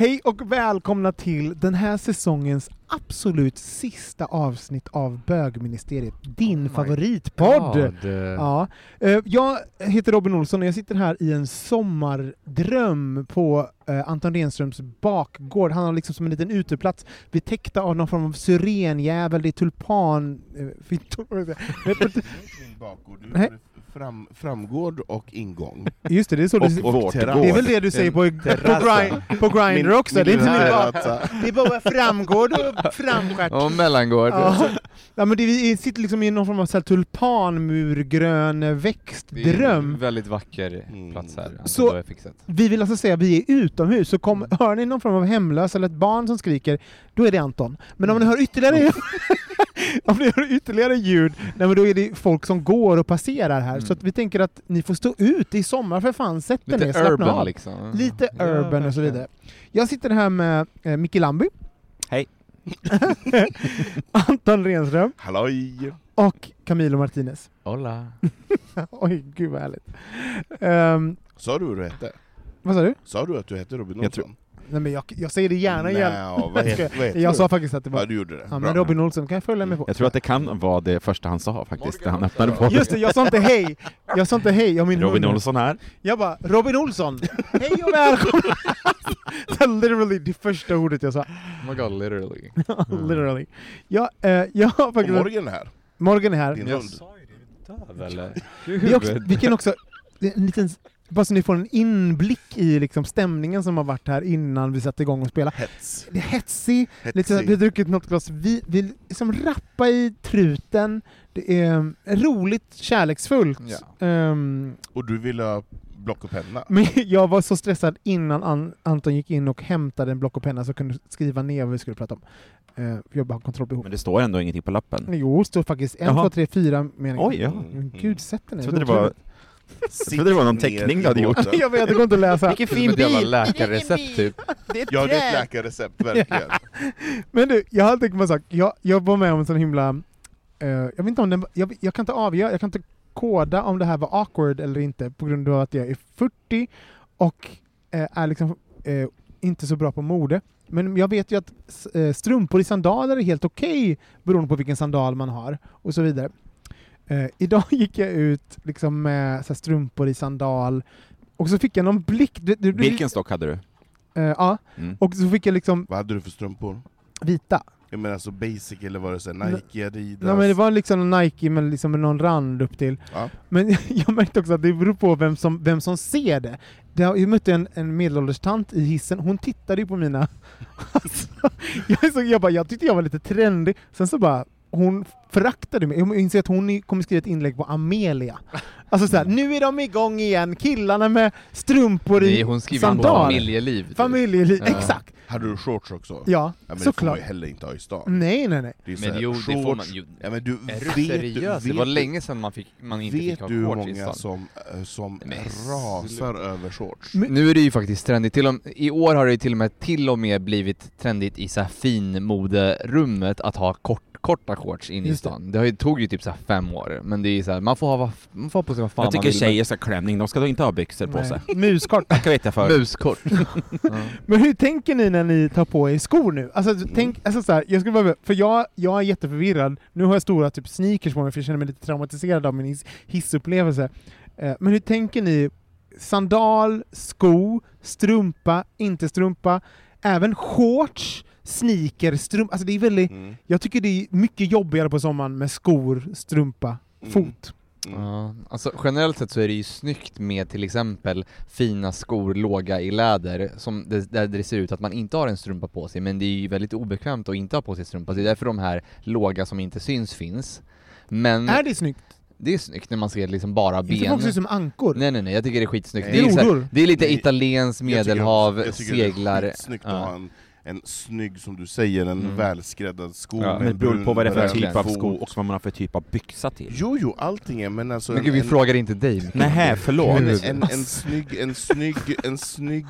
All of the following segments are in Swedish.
Hej och välkomna till den här säsongens absolut sista avsnitt av Bögministeriet, din my favoritpodd! God. Ja. Eh, Jag heter Robin Olsson och jag sitter här i en sommardröm på eh, Anton Renströms bakgård. Han har liksom som en liten uteplats, vi täckta av någon form av syrenjävel, det är tulpan... Du Nej. Fram, framgård och ingång. Just det, det är så Och det, vårt terrass. det är väl det du säger på, på, grind, på Grindr också? det är inte min. Det är bara framgård och framstjärt. Och mellangård. Ja. ja, men det, vi sitter liksom i någon form av så här tulpanmurgrön Det är växtdröm. en väldigt vacker Mm. plats här. Så- Så, har fixat. Vi vill alltså säga att vi är utomhus, så kom, hör ni någon form av hemlös eller ett barn som skriker, då är det Anton. Men om ni hör ytterligare om ni hör ytterligare ljud, nej, men då är det folk som går och passerar här. Mm. Så att vi tänker att ni får stå ut i sommar för fan, sätt er ner, Lite slappna urban av. liksom. Lite Ja, urban och så vidare. Jag sitter här med eh, Micke Lamby. Hej. Anton Renström Halloj! och Camilo Martinez. Hola. Oj, gud vad härligt. Ehm, Sa du vad du hette? vad sa du? Sa du att du hette Robin Olsson? Nej, men jag, jag säger det gärna igen. Nja, vad heter, vad heter Jag du? sa faktiskt att det var... Ja, du gjorde det. Ja, Bra. men Robin Olsson kan jag följa med på. Jag tror att det kan vara det första han sa faktiskt, när han öppnade på Just det, jag sa inte hej! Jag sa inte hej, jag min Robin hund. Olsson här. Jag bara, Robin Olsson! Hej och välkommen! det är literally det första ordet jag sa. Oh my god, literally. literally. Jag, eh, jag har Och faktiskt... Morgan är här, Morgan är här. din Jag sa ju det, döv eller? Vi, också, vi kan också, en liten, bara så ni får en inblick i liksom stämningen som har varit här innan vi satte igång och spela. Hets. Det är hetsig, lite, Hetsig. vi har druckit något glas, vi vill liksom rappa i truten, det är um, roligt, kärleksfullt. Ja. Ehm, Och du ville ha block och penna? men jag var så stressad innan An- Anton gick in och hämtade en block och penna så jag kunde skriva ner vad vi skulle prata om. Uh, jag bara har kontrollbehov. Men det står ändå ingenting på lappen. Jo, det står faktiskt en, Jaha. två, tre, fyra meningar. Oj, ja. Gud, sätt den Jag ner. trodde det var, jag trodde det var någon teckning du hade gjort. Jag vet, det går inte att läsa. Vilken fin jävla bil! läkarrecept typ. Det är ett Ja, det är ett läkarrecept, verkligen. Men du, jag har tänkt på en sak. Jag, jag var med om en sån himla... eh, jag vet inte om den, jag, jag kan inte avgöra, jag kan inte koda om det här var awkward eller inte på grund av att jag är 40 och eh, är liksom eh, inte så bra på mode. Men jag vet ju att strumpor i sandaler är helt okej beroende på vilken sandal man har och så vidare. Eh, idag gick jag ut liksom med så här, strumpor i sandal och så fick jag någon blick. Det, det, Vilken stock hade du? Eh, ja, Mm. och så fick jag liksom Vad hade du för strumpor? vita. Jag menar alltså basic, eller var det så Nike, Adidas? Nej, men det var liksom en Nike med, liksom med någon rand upp till. Ja. Men jag märkte också att det beror på vem som, vem som ser det. jag mötte en, en medelålders tant i hissen, hon tittade ju på mina... Alltså, jag, är så, jag, bara, jag tyckte jag var lite trendig, sen så bara hon föraktade mig. Jag inser att hon kommer skriva ett inlägg på Amelia. Alltså såhär, nu är de igång igen, killarna med strumpor i Nej, hon skriver om sandaler. familjeliv. typ. Familjeliv, Ja. exakt. Hade du shorts också? Ja, Ja, men det får man såklart. ju heller inte ha i stan. Nej, nej, nej. Det är Men här, jo, det får man shorts- ju. Ja, men du, Är du vet, seriös? Vet, Det var du- länge sedan man, fick, man inte fick Vet ha du hur shorts i många stan. som, eh, som Men rasar över shorts? Men- Nu är det ju faktiskt trendigt, till och, i år har det ju till och med till och med blivit trendigt i så här finmoderummet att ha kort, korta shorts in i det. stan. Det har ju, tog ju typ så här fem år, men det är så här, man får ha, man får ha på sig vad fan Jag tycker man vill. tjejer ska klänning, de ska då inte ha byxor på sig. nej. Muskort. Tackar vet jag för. Muskort. ja. Men hur tänker ni när ni tar på er skor nu? Alltså, tänk, alltså så här, jag skulle bara, för jag, jag är jätteförvirrad. Nu har jag stora typ sneakers på mig för jag känner mig lite traumatiserad av min hiss- hissupplevelse. Eh, men hur tänker ni? Sandal, sko, strumpa, inte strumpa, även shorts, sneaker, strumpa. Alltså det är väldigt, Mm. jag tycker det är mycket jobbigare på sommaren med skor, strumpa, Mm. fot. Mm. Ja, alltså generellt sett så är det ju snyggt med till exempel fina skor, låga i läder, som det, där det ser ut att man inte har en strumpa på sig, men det är ju väldigt obekvämt att inte ha på sig strumpa, det är därför de här låga som inte syns finns. Men Är det snyggt? det är snyggt när man ser liksom bara Inte ben. folk ser ut som ankor? Nej nej nej, jag tycker det är skitsnyggt. Nej. Det är, så här, Grodor? det är lite Nej, italienskt Jag tycker medelhav, jag tycker Det seglar. är skitsnyggt Ja. att ha en, en snygg, som du säger, en Mm. välskräddad sko Ja, med men det beror på vad det är för typ av sko och vad man har för typ av byxa till. Jo, jo, allting är, men alltså... Men gud vi en, frågar inte dig. Nähä, förlåt. en, en, en snygg, en snygg, en snygg,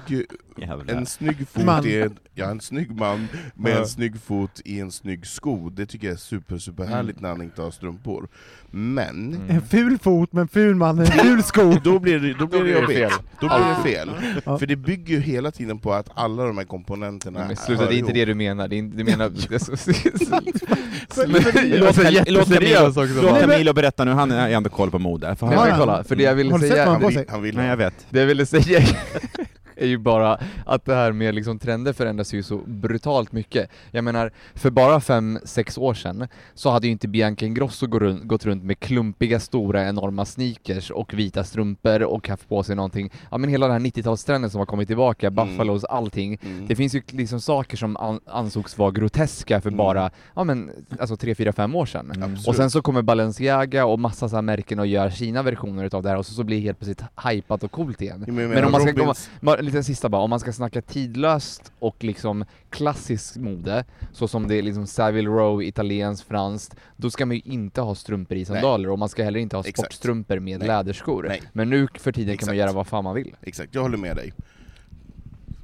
Jävlar. en snygg fot Man. i en, ja, en snygg man med Ja. en snygg fot i en snygg sko, det tycker jag är super, super härligt när han inte har strumpor. Men, Mm. En ful fot med en ful man, en ful sko. då blir det, då blir det jobbigt. fel. Då blir det fel. Ja. För det bygger ju hela tiden på att alla de här komponenterna Men sluta, det är inte ihop. det du menar, det är inte, du menar... Låt- Camilo berätta nu, han har ändå koll på mode. För Nej, han, kolla, för det jag ville Har du sett vad säga... han på Han sig? vill, han vill Nej jag vet. Det jag ville säga är ju bara att det här med liksom trender förändras ju så brutalt mycket. Jag menar, för bara fem sex år sedan så hade ju inte Bianca Ingrosso gått runt med klumpiga, stora, enorma sneakers och vita strumpor och haft på sig någonting. Ja men hela den här 90-talstrenden som har kommit tillbaka, Mm. Buffalos, allting. Mm. Det finns ju liksom saker som an ansågs vara groteska för Mm. bara, ja men, alltså 3, 4, 5 år sedan. Absolut. Och sen så kommer Balenciaga och massa så här märken och gör sina versioner utav det här och så, så blir det helt plötsligt hypat och coolt igen. Men Men om man ska Robins- komma, liten sista bara, om man ska snacka tidlöst och liksom klassisk mode, så som det är liksom Savile Row, italienskt, franskt, då ska man ju inte ha strumpor i sandaler och man ska heller inte ha sportstrumpor med Nej. läderskor. Nej. Men nu för tiden kan Exakt. man göra vad fan man vill. Exakt, jag håller med dig.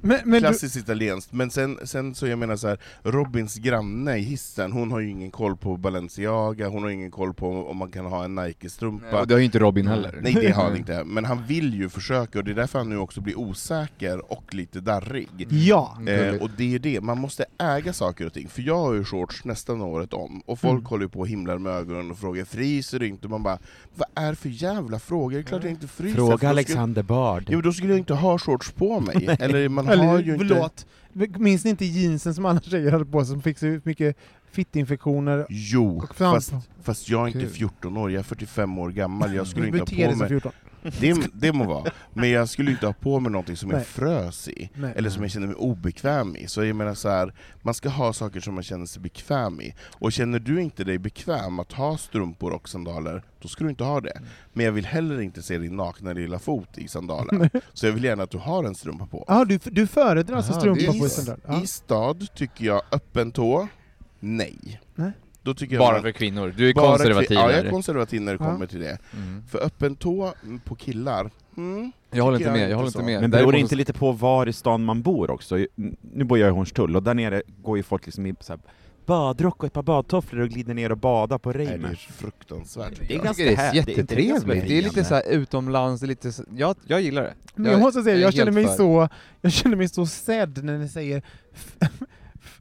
Men, men du, Klassiskt italienskt, men sen, sen så jag menar så här, Robins granne i hissen, hon har ju ingen koll på Balenciaga, hon har ingen koll på om man kan ha en Nike-strumpa. Och det har ju inte Robin heller. Nej det har han inte, men han vill ju försöka, och det är därför han nu också blir osäker och lite darrig. ja. Eh, och det är det, man måste äga saker och ting, för jag har ju shorts nästan året om, och folk Mm. håller ju på och himlar med ögonen och frågar 'fryser du inte?' Och man bara 'Vad är det för jävla frågor? Det är klart jag inte fryser' Fråga skulle- Alexander Bard. Jo, då skulle jag inte ha shorts på mig, eller man har Eller, ju inte... förlåt. Minns ni inte jeansen som alla tjejer hade på sig som fick så mycket fittinfektioner? Jo, fast, fast jag är inte Kul. 14 år, jag är 45 år gammal, jag skulle inte ha på mig... 14. Det, det må vara, men jag skulle inte ha på mig någonting som jag Nej. frös i, Nej. eller som jag känner mig obekväm i. Så jag menar så här, man ska ha saker som man känner sig bekväm i. Och känner du inte dig bekväm att ha strumpor och sandaler, då ska du inte ha det. Men jag vill heller inte se din nakna lilla fot i sandalen. Så jag vill gärna att du har en strumpa på. Ja, du, du föredrar alltså strumpa på I, sandal? I stad tycker jag öppen tå, nej. Nej. Då tycker jag Bara för kvinnor, du är konservativ Ja, jag är konservativ när det Ja. kommer till det. mm. För öppen tå på killar, mm, Jag håller inte med, jag jag håller inte med. Men beror det inte lite på var i stan man bor också? Nu bor jag i Hornstull och där nere går ju folk liksom i så här badrock och ett par badtofflor och glider ner och badar på nej, det är fruktansvärt. Det är Jag ganska det är här- det är inte det som är jättetrevligt, det är lite befriande. så här utomlands, det är lite så, jag, jag gillar det. Men jag måste säga, är jag känner, mig för. så, jag känner mig så sedd när ni säger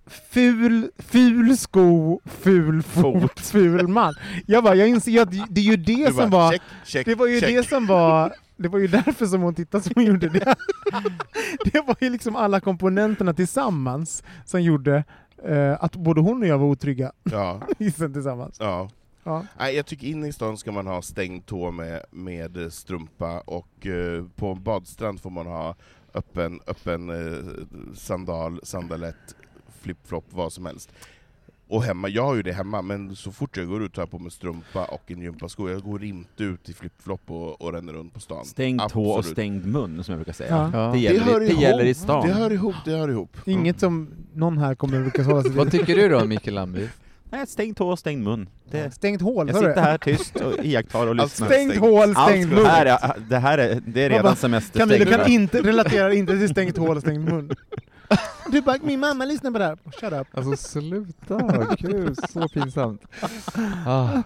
ful, ful sko, ful fot, ful man. Jag bara, jag inser att det är ju det Du som bara, var, check, check, det var ju check. det som var det var ju därför som hon tittade som hon gjorde det. Det var ju liksom alla komponenterna tillsammans som gjorde eh, att både hon och jag var otrygga Ja, tillsammans. ja. Ja. Nej, jag tycker inne i stan ska man ha stängd tå med, med strumpa, och eh, på en badstrand får man ha öppen, öppen eh, sandal, sandalett, flip-flop, vad som helst. Och hemma, jag har ju det hemma, men så fort jag går ut tar jag på mig strumpa och en gympasko. Jag går inte ut i flipflop och, och ränner runt på stan. Stängd tå och Absolut. stängd mun, som jag brukar säga. Ja. Det, gäller, hör det, ihop. gäller i stan. Det hör ihop, det hör ihop. Inget som någon här kommer lyckas hålla sig Vad till. tycker du då Mikael Lamby? Nej, stängd tå och stängd mun. Det, Stängt hål, jag sitter här tyst och iakttar och Alltså, lyssnar. Stängt hål, stängd det mun. här, är, det här är, det är redan bara, semester Camilla, du kan inte relatera inte till stängt hål och stängd mun. Du bara, min mamma lyssnar på det här. Shut up. Alltså sluta, gud så pinsamt. Ah.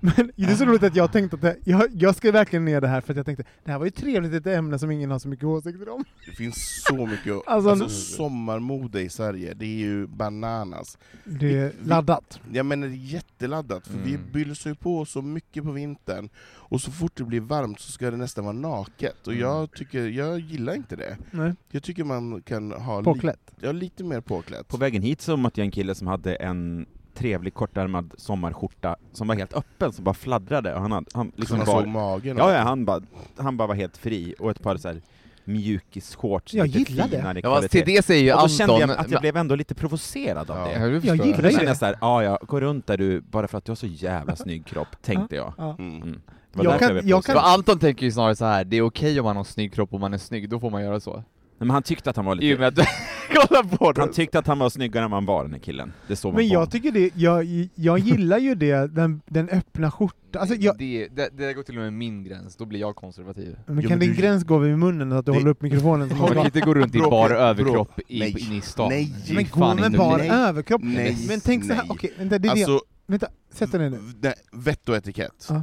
Men det är så roligt att jag tänkte att det, jag, jag skrev verkligen ner det här för att jag tänkte det här var ju trevligt ett ämne som ingen har så mycket åsikter om. Det finns så mycket, Alltså, alltså, sommarmode i Sverige, det är ju bananas. Det är laddat. Jag menar det är jätteladdat, för vi Mm. bylsar ju på så mycket på vintern, och så fort det blir varmt så ska det nästan vara naket, och Mm. jag, tycker, jag gillar inte det. Nej, Jag tycker man kan ha li, påklätt. ja, lite mer påklätt. På vägen hit så mötte jag en kille som hade en trevlig kortärmad sommarskjorta som var helt öppen, som bara fladdrade. Och han, hade, han liksom bara, såg magen. ja, ja, han, bara, han bara var helt fri, och ett par så här mjukisshorts, Jag lite gillar det. finare Ja, fast till det säger ju och då kände Anton... jag att jag blev ändå lite provocerad av Ja. det. Du Jag förstår. gillar Då ju kände det. jag såhär, ja ja, gå runt där du, bara för att du har så jävla snygg kropp, tänkte jag. Ja. Mm. Mm. Det var Jag därför kan- blev jag kan- provocerad. Anton tänker ju snarare så här. det är okej om man har snygg kropp och man är snygg, då får man göra så. Nej, men han tyckte att han var I och lite... med att du kollar på det. Han tyckte att han var snyggare än han var, den här killen. Det såg man Men på jag tycker det, jag, jag gillar ju det, den, den öppna skjortan. Alltså jag, det, det, det går till och med min gräns, då blir jag konservativ. men kan men din du- gräns gå vid munnen så att du Det- håller upp mikrofonen? Som Man kan man inte gå runt i bar överkropp i, nej, inne i stan. nej. Det men gå med bar okej. överkropp. Nej, men tänk så här, nej. okej, vänta, det är det. Alltså, Vänta, sätt dig ner nu. nej, vett och etikett. Ja.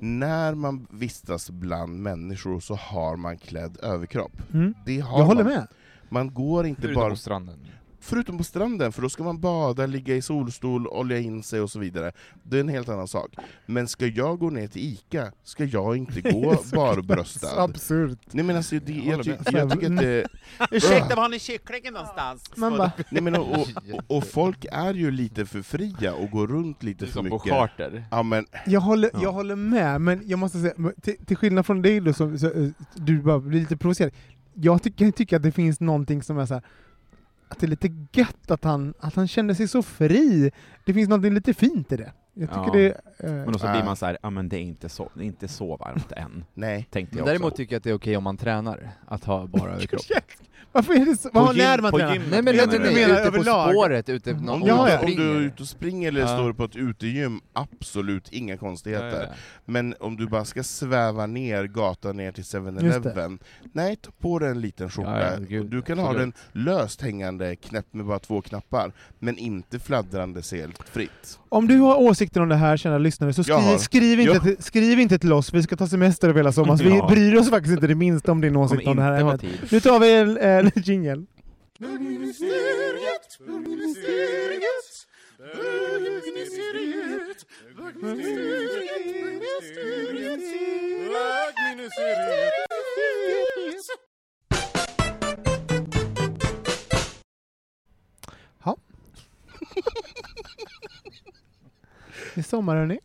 När man vistas bland människor så har man klädd överkropp. Mm. Det har Jag håller man. med. Man går inte Förutom bara... på stranden. Förutom på stranden, för då ska man bada, ligga i solstol, olja in sig och så vidare. Det är en helt annan sak. Men ska jag gå ner till ICA, ska jag inte gå barbröstad. absurt. Nej men alltså, det, jag, ty jag tycker att det... Ursäkta, var har ni kycklingen någonstans? Man bara, Nej, men, och, och, och folk är ju lite för fria och går runt lite för Som på mycket. charter. Ja, men, jag håller, Ja. jag håller med, men jag måste säga, till, till skillnad från dig då, som, så, du bara blir lite provocerad. Jag tycker, jag tycker att det finns någonting som är så här, att det är lite gött att han, att han kände sig så fri. Det finns någonting lite fint i det. Jag tycker Ja. det... eh, Men då så Äh. blir man så här, ja men det är inte så, det är inte så varmt än, nej. tänkte Men jag däremot också. tycker jag att det är okej om man tränar, att ha bara överkropp. Varför är det så? Vad gym- när man på tränar? gym- Nej men menar, du menar ute på överlag. spåret, ute Mm. någon Om, om du, Ja, du ja. om du är springer. ute och springer eller Ja. står på ett utegym, absolut inga konstigheter. Ja, ja. Men om du bara ska sväva ner gatan ner till Just det. 7-Eleven, nej ta på dig en liten skjorta. Ja, ja, gud, du kan ha absolut. den löst hängande, knäppt med bara två knappar, men inte fladdrande helt fritt. Om du har åsikter om det här, kära lyssnare, så Jag skriv, inte Jag- till, skriv inte till oss, vi ska ta semester över hela sommaren, så vi Ja. bryr oss faktiskt inte det minsta om din åsikt om det här ämnet. tid. Nu tar vi en, jingle. Ja. Det är sommar hörni.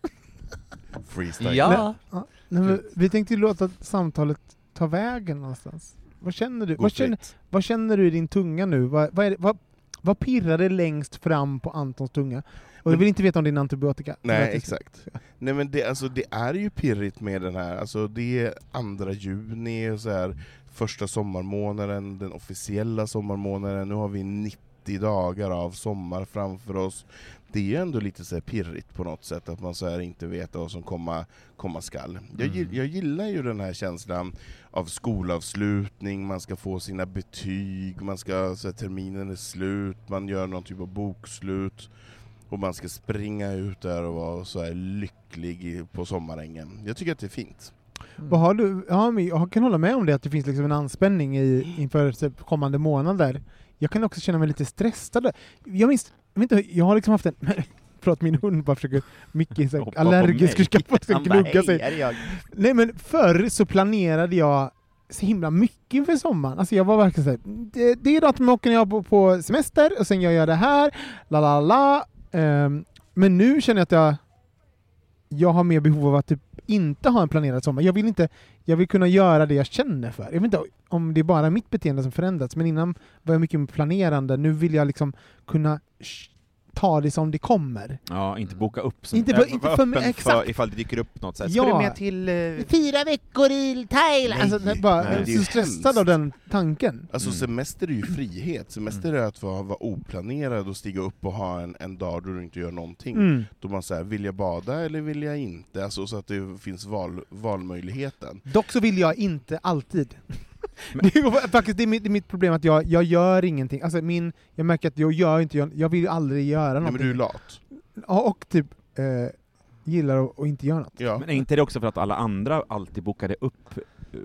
Freestyle. Ja. Nej, men vi tänkte ju låta samtalet ta vägen någonstans. Vad känner du? Vad känner, vad känner du i din tunga nu? Vad, vad, det, vad, vad pirrar det längst fram på Antons tunga? Och jag vill inte veta om din antibiotika. Nej, exakt. Nej men det, alltså, det är ju pirrigt med den här, alltså, det är andra juni, och så här, första sommarmånaden, den officiella sommarmånaden, nu har vi 90 dagar av sommar framför oss. Det är ju ändå lite så här pirrigt på något sätt, att man så här inte vet vad som komma, komma skall. Jag, Mm. jag gillar ju den här känslan av skolavslutning, man ska få sina betyg, man ska, så här, terminen är slut, man gör någon typ av bokslut, och man ska springa ut där och vara så här lycklig på sommarängen. Jag tycker att det är fint. Vad har du, ja, men jag kan hålla med om det, att det finns liksom en anspänning i, inför kommande månader. Jag kan också känna mig lite stressad. Jag minns, jag, vet inte, jag har liksom haft en... Förlåt, min hund bara försöker, Micke är så allergisk Han bara, gnugga "Hej, sig. här är jag." Nej men förr så planerade jag så himla mycket inför sommaren. Alltså jag var verkligen såhär, det, det är datum åker jag på, på semester och sen gör jag det här, la la la. Ehm, men nu känner jag att jag, jag har mer behov av att typ inte ha en planerad sommar. Jag vill, inte, jag vill kunna göra det jag känner för. Jag vet inte om det är bara mitt beteende som förändrats, men innan var jag mycket mer planerande. Nu vill jag liksom kunna ta det som det kommer. Ja, inte boka upp. Som, Inte för- äh, inte för- öppen exakt. ifall det dyker upp något. Så här, Ja. Ska du med till... eh, Fyra veckor i Thailand! Nej, Alltså, det är bara, nej, det är så stressad av den tanken. Alltså Mm. semester är ju frihet, semester är att vara, vara oplanerad och stiga upp och ha en, en dag då du inte gör någonting. Mm. Då man säger, vill jag bada eller vill jag inte? Alltså, så att det finns val, valmöjligheten. Dock så vill jag inte alltid. Det, är, faktiskt, det, är mitt, det är mitt problem att jag, jag gör ingenting. Alltså min, jag märker att jag gör inte, jag, jag vill aldrig göra Nej, men någonting. du är lat. Ja, och typ eh, gillar att, att inte göra något. Ja. Men är inte det också för att alla andra alltid bokade upp eh,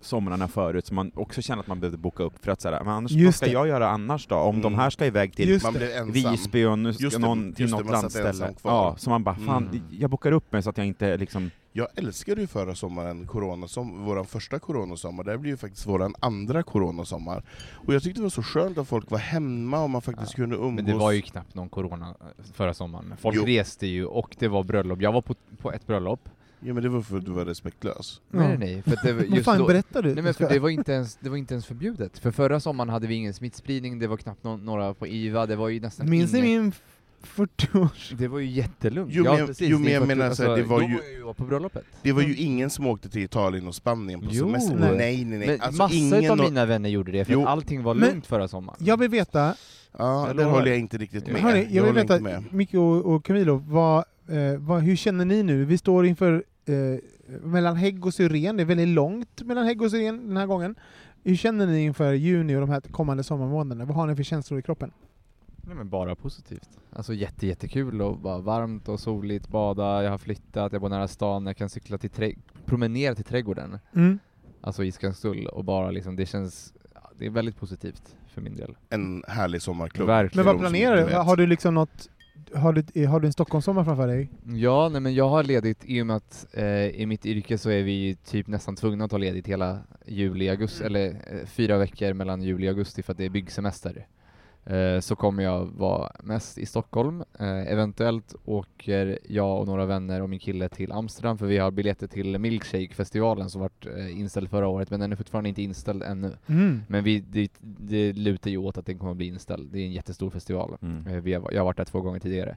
somrarna förut, så man också känner att man behövde boka upp för att såhär, men annars, vad Just ska det. jag göra annars då? Om de Mm. här ska iväg till Just. Visby och nu ska någon till något landställe. Ja, så man bara, fan, Mm. jag bokar upp mig så att jag inte liksom... Jag älskade ju förra sommaren, coronasom vår första coronasommar, det här blir ju faktiskt vår andra coronasommar. Och jag tyckte det var så skönt att folk var hemma och man faktiskt ja, kunde umgås. Men det var ju knappt någon corona eh, förra sommaren. Folk jo. reste ju och det var bröllop. Jag var på, på ett bröllop. Ja men det var för att du var respektlös. Ja. Nej nej, för det, just fan, då, berättar du? Nej, men för det, var inte ens, det var inte ens förbjudet. För förra sommaren hade vi ingen smittspridning, det var knappt no några på IVA, det var ju nästan Minns ingen... ni min 40 år Det var ju jättelugnt. Jo, men, ja, precis, jo, men jag menar alltså, det var ju... Var jag på bröllopet. Det var ju mm. ingen som åkte till Italien och Spanien på jo. semester. Nej, nej, nej. Men alltså, massa av mina vänner gjorde det, för jo. allting var lugnt men, förra sommaren. Jag vill veta... Ja, jag håller jag inte riktigt med. Hörni, jag, jag vill veta, med. Micke och, och Camilo, vad, eh, vad, hur känner ni nu? Vi står inför eh, mellan hägg och syren, det är väldigt långt mellan hägg och syren den här gången. Hur känner ni inför juni och de här kommande sommarmånaderna? Vad har ni för känslor i kroppen? Nej men bara positivt. Alltså jätte, jättekul och bara varmt och soligt, bada, jag har flyttat, jag bor nära stan, jag kan cykla till trä- promenera till trädgården. Mm. Alltså i Skanstull och bara liksom, det känns, det är väldigt positivt för min del. En härlig sommarklubb. Verkligen. Men vad planerar du? Har du liksom något, har du, har du en Stockholmssommar framför dig? Ja, nej men jag har ledigt i och med att eh, i mitt yrke så är vi typ nästan tvungna att ta ledigt hela juli, augusti, eller eh, fyra veckor mellan juli och augusti för att det är byggsemester. Eh, så kommer jag vara mest i Stockholm. Eh, eventuellt åker jag och några vänner och min kille till Amsterdam för vi har biljetter till Milkshake-festivalen som vart eh, inställd förra året men den är fortfarande inte inställd ännu. Mm. Men vi, det, det lutar ju åt att den kommer att bli inställd. Det är en jättestor festival. Mm. Eh, Vi har, jag har varit där två gånger tidigare.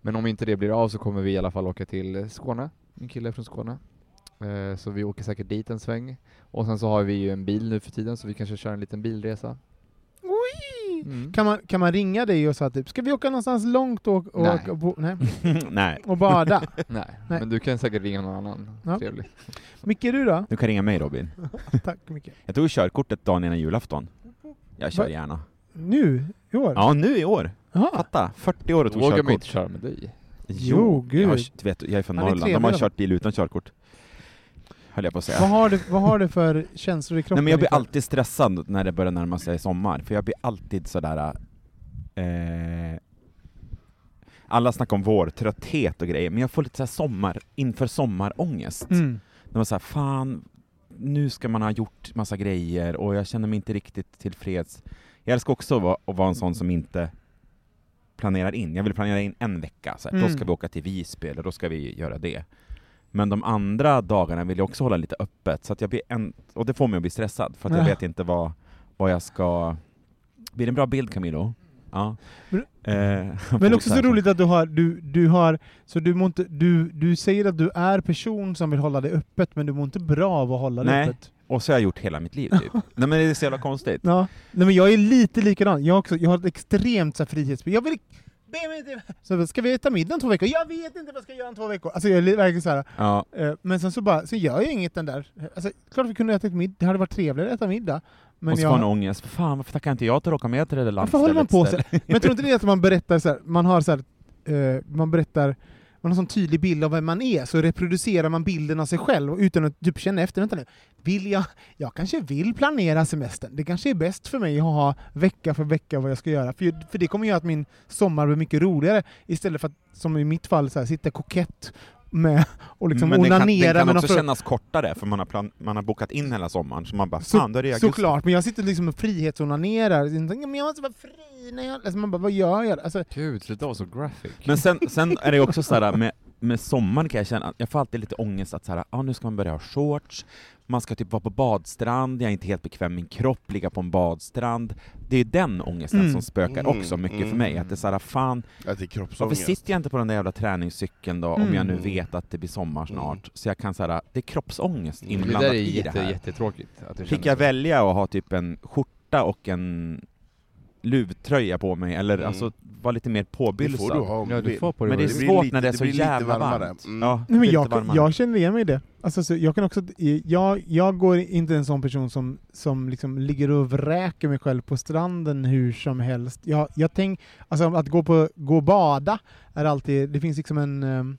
Men om inte det blir av så kommer vi i alla fall åka till Skåne. Min kille är från Skåne. Eh, Så vi åker säkert dit en sväng. Och sen så har vi ju en bil nu för tiden så vi kanske kör en liten bilresa. Mm. Kan, man, kan man ringa dig och säga typ, ska vi åka någonstans långt och, och, Nej. och, bo, nej. Nej, och bada? Nej. Nej. men du kan säkert ringa någon annan Ja. trevlig. Micke, du då? du kan ringa mig Robin. Tack Micke. Jag tog körkortet dagen innan julafton. Jag kör Va? gärna. Nu? I år? Ja, nu i år. Jaha. Fatta, 40 år och tog Vågar körkort. inte köra med dig? Jo, gud. Jag, vet, jag är från Han Norrland, de har kört bil utan körkort. Höll jag på att säga. Vad har, du, vad har du för känslor i kroppen? Nej men jag blir inför- alltid stressad när det börjar närma sig sommar, för jag blir alltid sådär... Eh, alla snackar om vårtrötthet och grejer, men jag får lite såhär sommar, inför sommarångest. Mm. Det var såhär, fan, nu ska man ha gjort massa grejer och jag känner mig inte riktigt tillfreds. Jag älskar också att vara, att vara en sån som inte planerar in. Jag vill planera in en vecka, så här, då Mm. ska vi åka till Visby eller då ska vi göra det. Men de andra dagarna vill jag också hålla lite öppet, så att jag blir en, och det får mig att bli stressad, för att jag Ja. vet inte vad, vad jag ska... Blir det en bra bild Camilo? Ja. Men- Eh, Men också så roligt att du har, du, du har, så du, inte, du, du säger att du är person som vill hålla det öppet, men du mår inte bra av att hålla det Nej. öppet. Och så har jag gjort hela mitt liv typ. Nej men det är så jävla konstigt. Ja. Nej men jag är lite likadan, jag, också, jag har ett extremt så här. Jag vill. Så ska vi äta middag om två veckor? Jag vet inte vad jag ska göra om två veckor. Alltså jag är li- verkligen så här. Ja. eh, Men sen så bara, så gör jag inget den där. Alltså, klart vi kunde äta middag, det hade varit trevligare att äta middag. Men och så jag, får man ångest, för fan varför tackar inte jag till att åka med till det där Varför håller man på så? Men jag tror inte det är att man berättar så här, man har så här, eh, man berättar, man har en sån tydlig bild av vem man är, så reproducerar man bilden av sig själv utan att typ känna efter, vänta nu, vill jag, jag kanske vill planera semestern, det kanske är bäst för mig att ha vecka för vecka vad jag ska göra, för, för det kommer göra att min sommar blir mycket roligare, istället för att, som i mitt fall, så här, sitta kokett med och liksom men den kan, den onanera kan också för- kännas kortare, för man har, plan, man har bokat in hela sommaren, så man bara Så- fan, då är det augusti. Såklart, men jag sitter liksom och frihetsonanerar, men jag måste vara fri när jag... Alltså man bara, vad gör jag? Alltså, Gud, sluta vara så graphic. Men sen, sen är det också sådär med, med sommaren kan jag känna, jag får alltid lite ångest att så här, ah, nu ska man börja ha shorts, man ska typ vara på badstrand, jag är inte helt bekväm med min kropp, ligga på en badstrand. Det är den ångesten Mm. som spökar Mm, också mycket för mm. mig, att det är såhär, fan, Att det är varför sitter jag inte på den där jävla träningscykeln då, om jag nu Mm. vet att det blir sommar snart? Mm. Så jag kan säga, det är kroppsångest Mm. Det inblandat där är i jätte, det här. jättetråkigt. Att det Fick känns jag så. välja att ha typ en skjorta och en luvtröja på mig, eller Mm. alltså vara lite mer Det påbylsad? får du ha om Ja, du får på Men det är Det blir svårt lite- när det är det så lite jävla varmare. varmt. Mm. Ja, Nej, men jag, varmare. jag känner igen mig i det. Alltså, så jag, kan också, jag, jag går inte en sån person som, som liksom ligger och vräker mig själv på stranden hur som helst. Jag, jag tänk, alltså, att gå, på, gå och bada är alltid, det finns liksom en...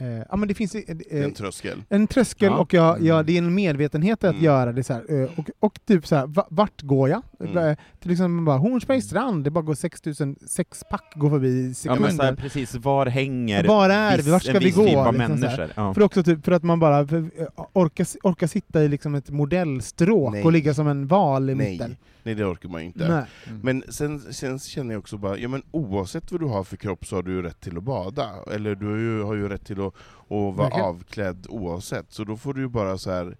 eh, ja, men det finns eh, en tröskel. en tröskel Ja. och jag, jag, Mm. det är en medvetenhet att Mm. göra det så här. eh, Och, och typ så här, va- vart går jag? Mm. Eh, Till exempel bara Hornsbergs strand, det bara går 6000, sex pack går förbi i Ja, sekunder. men så här, precis, var hänger Var är vi? viss- Vart ska en vi gå? typ av liksom människor? Ja. För också typ för att man bara orkar, orkar sitta i liksom ett modellstråk Nej. och ligga som en val i Nej. mitten. Nej, det orkar man ju inte. Nej. Mm. Men sen, sen känner jag också bara, ja men oavsett vad du har för kropp så har du ju rätt till att bada. Eller du har ju, har ju rätt till att, att vara Verkligen. avklädd oavsett. Så då får du ju bara så här.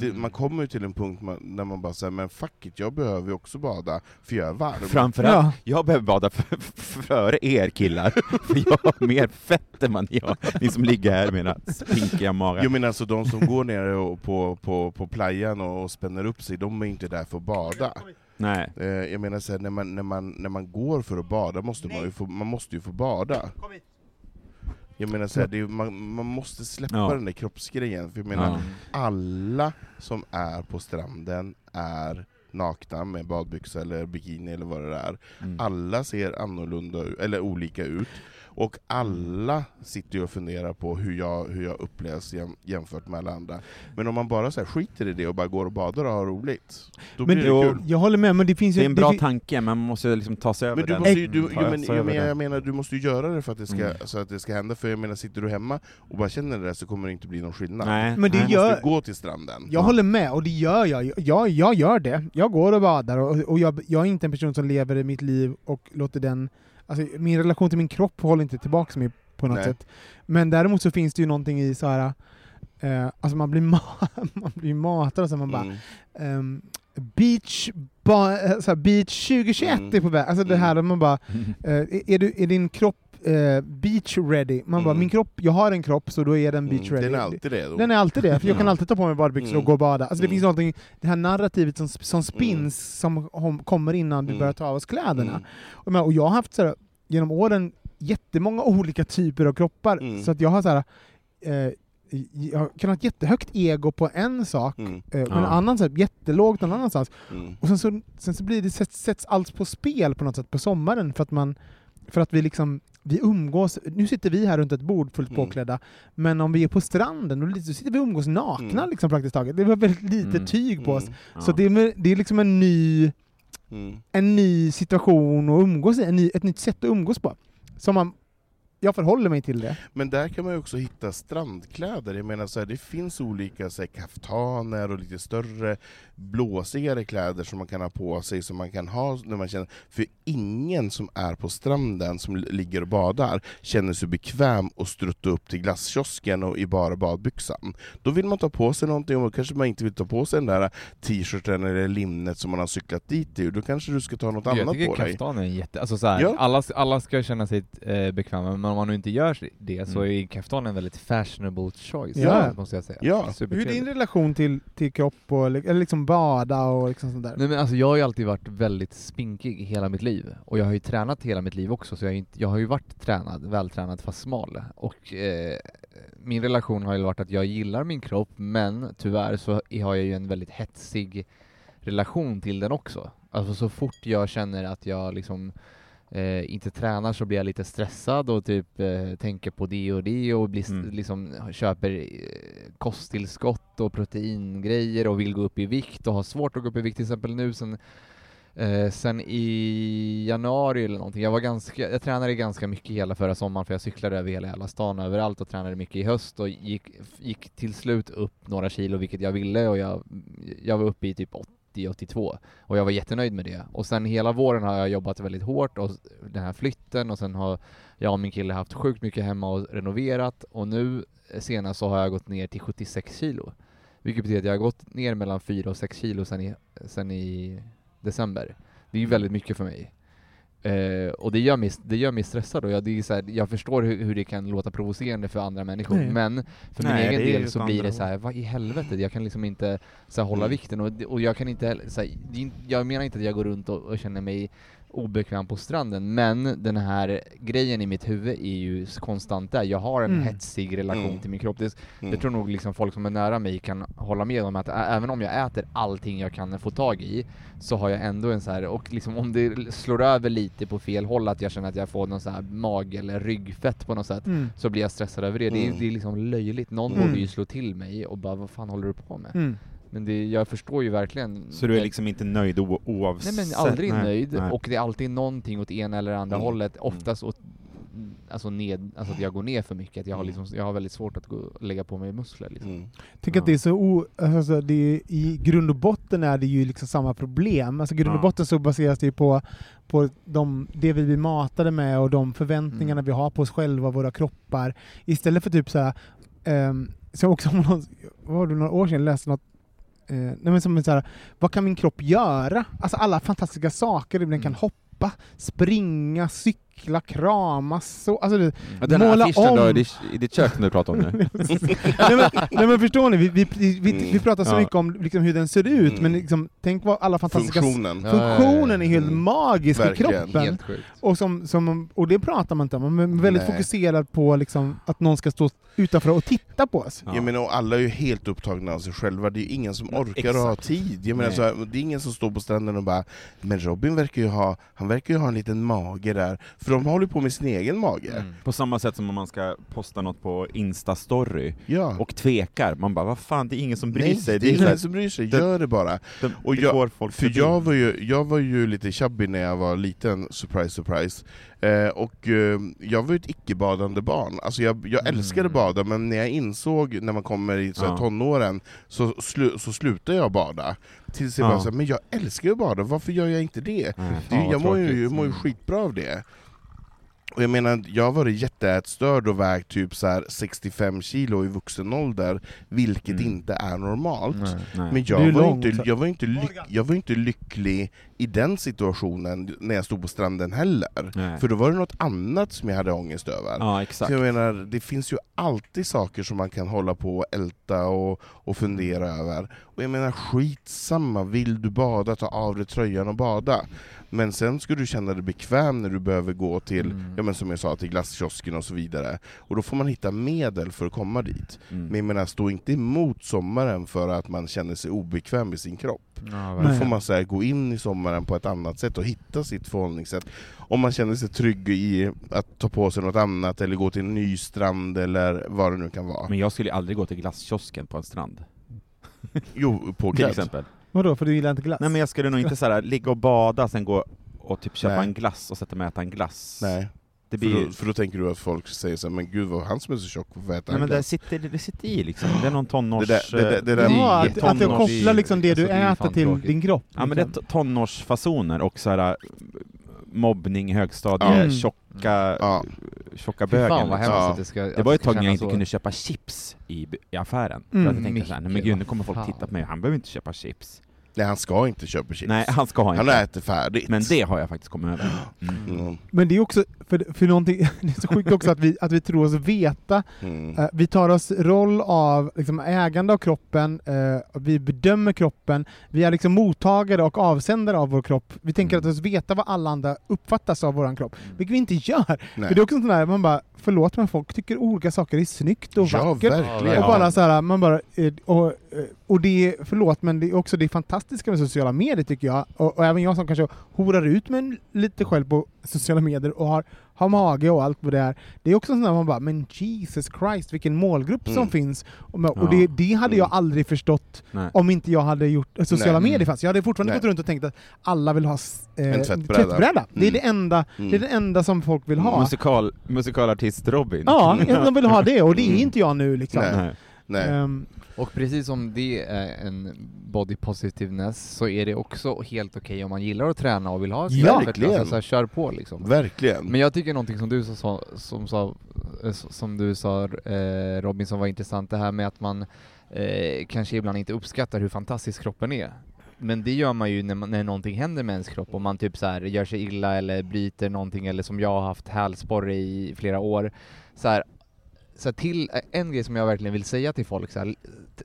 Det, Mm. man kommer ju till en punkt man, när man bara säger men fuck it, jag behöver ju också bada, för jag är varm. Framförallt, Ja. jag behöver bada före er killar, för jag har mer fett än ni har, ni som ligger här med era spinkiga magar. Jo men alltså de som går och på, på, på playan och, och spänner upp sig, de är inte där för att bada. Nej. Eh, jag menar så här, när, man, när, man, när man går för att bada måste man ju få, man måste ju få bada. Jag menar så här, det är, man, man måste släppa Ja. den där kroppsgrejen, för jag menar Ja. alla som är på stranden är nakna med badbyxa eller bikini eller vad det är. Mm. Alla ser annorlunda eller olika ut, och alla sitter ju och funderar på hur jag, hur jag upplevs jäm, jämfört med alla andra. Men om man bara så här skiter i det och bara går och badar och har roligt, då Men blir det jo, kul. Jag håller med, men det finns ju... Det är en bra tanke, men man måste liksom ta sig över Men du den. måste ju, du, jo, men, jag, över menar, den. jag menar, du måste ju göra det för att det ska, Mm. så att det ska hända, för jag menar, sitter du hemma och bara känner det där så kommer det inte bli någon skillnad. Nej, Men det. Du gör- måste gå till stranden. Jag håller med, och det gör jag. jag. Jag gör det. Jag går och badar, och, och jag, jag är inte en person som lever i mitt liv och låter den... Alltså, min relation till min kropp håller inte tillbaka mig på något Nej. sätt. Men däremot så finns det ju någonting i så här... Eh, alltså man blir, ma- man blir matad och så man bara... Mm. ehm, beach, ba, eh, så här, beach 2021 Mm. är på väg. Alltså det här där man bara... Mm. Eh, är, är, du, är din kropp eh, beach ready? Man bara, Mm. min kropp, jag har en kropp så då är den beach Mm, ready. Den är alltid det. Då. Den är alltid det, för jag kan Ja. alltid ta på mig badbyxor och Mm. gå och bada. Alltså det Mm. finns någonting, det här narrativet som, som spins som hom- kommer innan du Mm. börjar ta av oss kläderna. Mm. Och, jag menar, och jag har haft så här, genom åren jättemånga olika typer av kroppar, Mm. så att jag har så här, eh, jag kan ha ett jättehögt ego på en sak, Mm. eh, men Ja. en annan så här, jättelågt någon annanstans. Mm. Och sen så, sen så blir det, sätts, sätts allt på spel på något sätt på sommaren för att man för att vi liksom vi umgås, nu sitter vi här runt ett bord fullt Mm. påklädda, men om vi är på stranden då sitter vi och umgås nakna Mm. liksom praktiskt taget. Det var väldigt lite Mm. tyg på oss. Mm. Ja. Så det är, det är liksom en ny, Mm. en ny situation att umgås i, en ny, ett nytt sätt att umgås på. Som man, jag förhåller mig till det. Men där kan man ju också hitta strandkläder. Jag menar så här, det finns olika så här, kaftaner och lite större, blåsigare kläder som man kan ha på sig, som man kan ha när man känner... För ingen som är på stranden, som ligger och badar, känner sig bekväm och strutta upp till glasskiosken och i bara badbyxan. Då vill man ta på sig någonting, och kanske man inte vill ta på sig den där t-shirten eller limnet som man har cyklat dit i, då kanske du ska ta något Jag annat tycker på dig. kaftan är jätte... Alltså så här, Ja. alla, alla ska känna sig eh, bekväma, men om man nu inte gör det så Mm. är kaftan en väldigt fashionable choice, Ja. måste jag säga. Ja. Hur är din relation till, till kropp och eller liksom bada och liksom sånt där? Nej men alltså jag har ju alltid varit väldigt spinkig hela mitt liv, och jag har ju tränat hela mitt liv också, så jag, inte, jag har ju varit tränad, vältränad fast smal. Och eh, min relation har ju varit att jag gillar min kropp, men tyvärr så har jag ju en väldigt hetsig relation till den också. Alltså så fort jag känner att jag liksom eh, inte tränar så blir jag lite stressad och typ eh, tänker på det och det och blir, Mm. liksom köper eh, kosttillskott och proteingrejer och vill gå upp i vikt och har svårt att gå upp i vikt till exempel nu sen Eh, sen i januari eller någonting, jag var ganska, jag tränade ganska mycket hela förra sommaren för jag cyklade över hela jävla stan överallt och tränade mycket i höst och gick, gick till slut upp några kilo vilket jag ville och jag, jag var uppe i typ 80-82 och jag var jättenöjd med det. Och sen hela våren har jag jobbat väldigt hårt och den här flytten och sen har jag och min kille haft sjukt mycket hemma och renoverat och nu eh, senast så har jag gått ner till 76 kilo. Vilket betyder att jag har gått ner mellan 4 och 6 kilo sen i, sen i december. Det är ju väldigt mycket för mig. Eh, och det gör mig, det gör mig stressad och jag, det är så här, jag förstår hur, hur det kan låta provocerande för andra människor, Nej. men för min Nej, egen är ju del så blir det så här, vad i helvete, jag kan liksom inte så här, hålla Mm. vikten och, och jag kan inte heller, så här, jag menar inte att jag går runt och, och känner mig obekväm på stranden, men den här grejen i mitt huvud är ju konstant där. Jag har en Mm. hetsig relation Mm. till min kropp. Det, Mm. tror nog liksom folk som är nära mig kan hålla med om att även om jag äter allting jag kan få tag i, så har jag ändå en så här, och liksom om det slår över lite på fel håll, att jag känner att jag får någon så här mag eller ryggfett på något sätt, Mm. så blir jag stressad över det. Det, är, Mm. det är liksom löjligt. Någon Mm. borde ju slå till mig och bara, vad fan håller du på med? Mm. Men det, jag förstår ju verkligen Så du är liksom inte nöjd oavsett? Nej men aldrig Nej. nöjd, Nej. och det är alltid någonting åt ena eller andra Mm. hållet, oftast åt Alltså, ned, alltså att jag går ner för mycket, att jag har, Mm. liksom, jag har väldigt svårt att gå, lägga på mig muskler liksom. Mm. Tänk att det är så o, alltså det är, I grund och botten är det ju liksom samma problem. Alltså grund och Ja. botten så baseras det ju på, på de, det vi blir matade med och de förväntningarna Mm. vi har på oss själva och våra kroppar. Istället för typ så här, ehm, så också någon, var det, några år sedan jag läste något nej men som så här, vad kan min kropp göra? Alltså alla fantastiska saker, den kan Mm. hoppa, springa, cykla, kramas, så, alltså det, Ja, Den måla affischen då om. i ditt, i ditt kök som du pratar om nu? nej, men, nej men förstår ni, vi, vi, vi, vi, vi Mm. pratar så Ja. mycket om liksom, hur den ser ut, Mm. men liksom, tänk vad alla fantastiska Funktionen. Funktionen är helt Mm. magisk i Verkligen. kroppen. Helt sjukt. Och, som, som, och det pratar man inte om, man är väldigt Nej. fokuserad på liksom, att någon ska stå utanför och titta på oss. Ja. Jag menar, och alla är ju helt upptagna av sig själva, det är ju ingen som orkar och har exakt. tid. Jag menar, så här, det är ingen som står på stranden och bara ”men Robin verkar ju ha, han verkar ju ha en liten mage där”, för de håller på med sin egen mage. Mm. På samma sätt som om man ska posta något på Insta-story Ja. och tvekar, man bara vad fan, det är ingen som bryr Nej, sig. det är ingen som bryr sig, det- gör det bara. det, och det jag- går folk För jag var, ju, jag var ju lite chubby när jag var liten, surprise surprise. Eh, och eh, jag var ju ett icke-badande barn. Alltså jag, jag Mm. älskade bada, men när jag insåg när man kommer i så här, Ja. tonåren, så, slu, så slutade jag bada. Tills jag Ja. bara så här, men jag älskar ju att bada, varför gör jag inte det? Nej. det jag mår ju, jag mår ju Mm. skitbra av det. Och jag menar, jag har varit jätteätstörd och vägt typ så här 65 kilo i vuxen ålder, vilket Mm. inte är normalt. Nej. Nej. Men jag var, långt, inte, jag, var inte lyck, jag var inte lycklig i den situationen när jag stod på stranden heller. Nej. För då var det något annat som jag hade ångest över. Ja, exakt. Så jag menar, det finns ju alltid saker som man kan hålla på och älta och, och fundera över. Och jag menar, skitsamma, vill du bada, ta av dig tröjan och bada. Men sen ska du känna dig bekväm när du behöver gå till, Mm. ja men som jag sa, till glasskiosken och så vidare. Och då får man hitta medel för att komma dit. Mm. Men jag menar, stå inte emot sommaren för att man känner sig obekväm i sin kropp. Ja, Då får man så här, gå in i sommaren på ett annat sätt och hitta sitt förhållningssätt. Om man känner sig trygg i att ta på sig något annat, eller gå till en ny strand, eller vad det nu kan vara. Men jag skulle aldrig gå till glasskiosken på en strand. Jo, på Till exempel. Vadå, för du gillar inte glass? Nej men jag skulle nog inte så här, ligga och bada, sen gå och typ köpa Nej. en glass och sätta mig och äta en glass. Nej, Det för blir då, för då tänker du att folk säger så här, men gud vad han som är så tjock, varför äter Nej han men det sitter, det sitter i liksom, det är någon tonårs... Det där- det där- det där- är att, att du tonårs- kopplar liksom det du alltså, äter till tråkigt. din kropp? Ja men det är liksom. tonårsfasoner och så här äh, mobbning, högstadie, Mm. tjocka, Ja. tjocka bögen. fan vad liksom. Ja. det ska Det var ett tag när jag inte så. kunde köpa chips i, i affären. Mm. För att jag tänkte såhär, nej men gud nu kommer folk vad titta på mig, han behöver inte köpa chips. Nej, han ska inte köpa chips. Nej, han ska ha han inte. äter färdigt. Men det har jag faktiskt kommit över. Mm. Mm. Men det är också, för, för någonting, det är så sjukt också att vi, att vi tror oss veta Mm. Eh, vi tar oss roll av liksom, ägande av kroppen, eh, vi bedömer kroppen, vi är liksom mottagare och avsändare av vår kropp. Vi tänker Mm. att oss veta vad alla andra uppfattas av vår kropp, vilket vi inte gör. Nej. För det är också sånt där, man bara, förlåt men folk tycker olika saker är snyggt och ja, vackert. verkligen. Och bara så här, man bara, eh, och, eh, och det är, förlåt, men det är också det fantastiska med sociala medier tycker jag, och, och även jag som kanske horar ut mig lite själv på sociala medier och har, har mage och allt vad det är. Det är också sånt där man bara, men Jesus Christ vilken målgrupp som Mm. finns. Och, och Ja. det, det hade jag Mm. aldrig förstått Nej. om inte jag hade gjort sociala Nej. medier fanns. Jag hade fortfarande Nej. gått runt och tänkt att alla vill ha eh, En tvättbräda. Det, är Mm. det, enda, det är Mm. det enda som folk vill ha. Musikal, musikalartist Robin. Ja, de vill ha det och det är Mm. inte jag nu liksom. Nej. Nej. Och precis som det är en body positiveness så är det också helt okej om man gillar att träna och vill ha ett Ja, verkligen. alltså, så här, kör på liksom. Verkligen. Men jag tycker någonting som du sa, som, sa, eh, som du sa eh, Robin, som var intressant, det här med att man eh, kanske ibland inte uppskattar hur fantastisk kroppen är. Men det gör man ju när, man, när någonting händer med ens kropp, om man typ så här gör sig illa eller bryter någonting, eller som jag har haft hälsporre i flera år. Så här, så här till, eh, en grej som jag verkligen vill säga till folk, så här,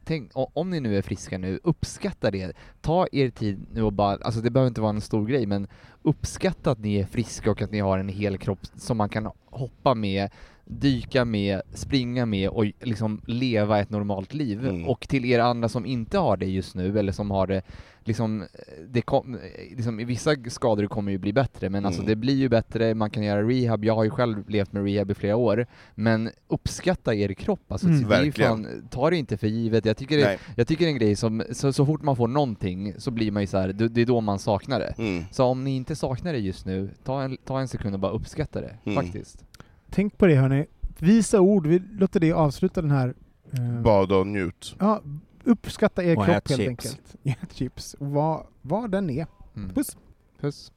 tänk, om ni nu är friska nu, uppskatta det. Ta er tid nu och bara, alltså det behöver inte vara en stor grej, men uppskatta att ni är friska och att ni har en hel kropp som man kan hoppa med, dyka med, springa med och liksom leva ett normalt liv. Mm. Och till er andra som inte har det just nu, eller som har det liksom, det kom, liksom, i vissa skador kommer ju bli bättre, men alltså Mm. det blir ju bättre, man kan göra rehab, jag har ju själv levt med rehab i flera år, men uppskatta er kropp, alltså Mm. det är ju Verkligen. fan, ta det inte för givet. Jag tycker, det, jag tycker det är en grej som, så, så fort man får någonting så blir man ju så här, det, det är då man saknar det. Mm. Så om ni inte saknar det just nu, ta en, ta en sekund och bara uppskatta det, Mm. faktiskt. Tänk på det hörni. Visa ord, vi låter det avsluta den här... eh, Bada och njut. ja, uppskatta er Och kropp helt chips. enkelt. Ät chips. Och Vad, vad den är. Mm. Puss! Puss.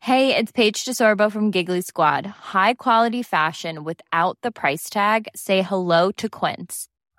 Hey, it's Paige DeSorbo from Giggly Squad. High quality fashion without the price tag. Say hello to Quince.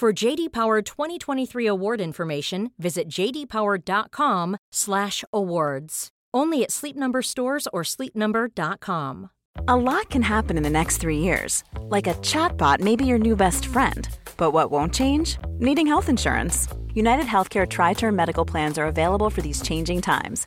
For JD Power 2023 award information, visit jdpower.com/awards. Only at Sleep Number stores or sleepnumber.com. A lot can happen in the next three years. Like a chatbot may be your new best friend. But what won't change? Needing health insurance. United Healthcare Tri Term Medical Plans are available for these changing times.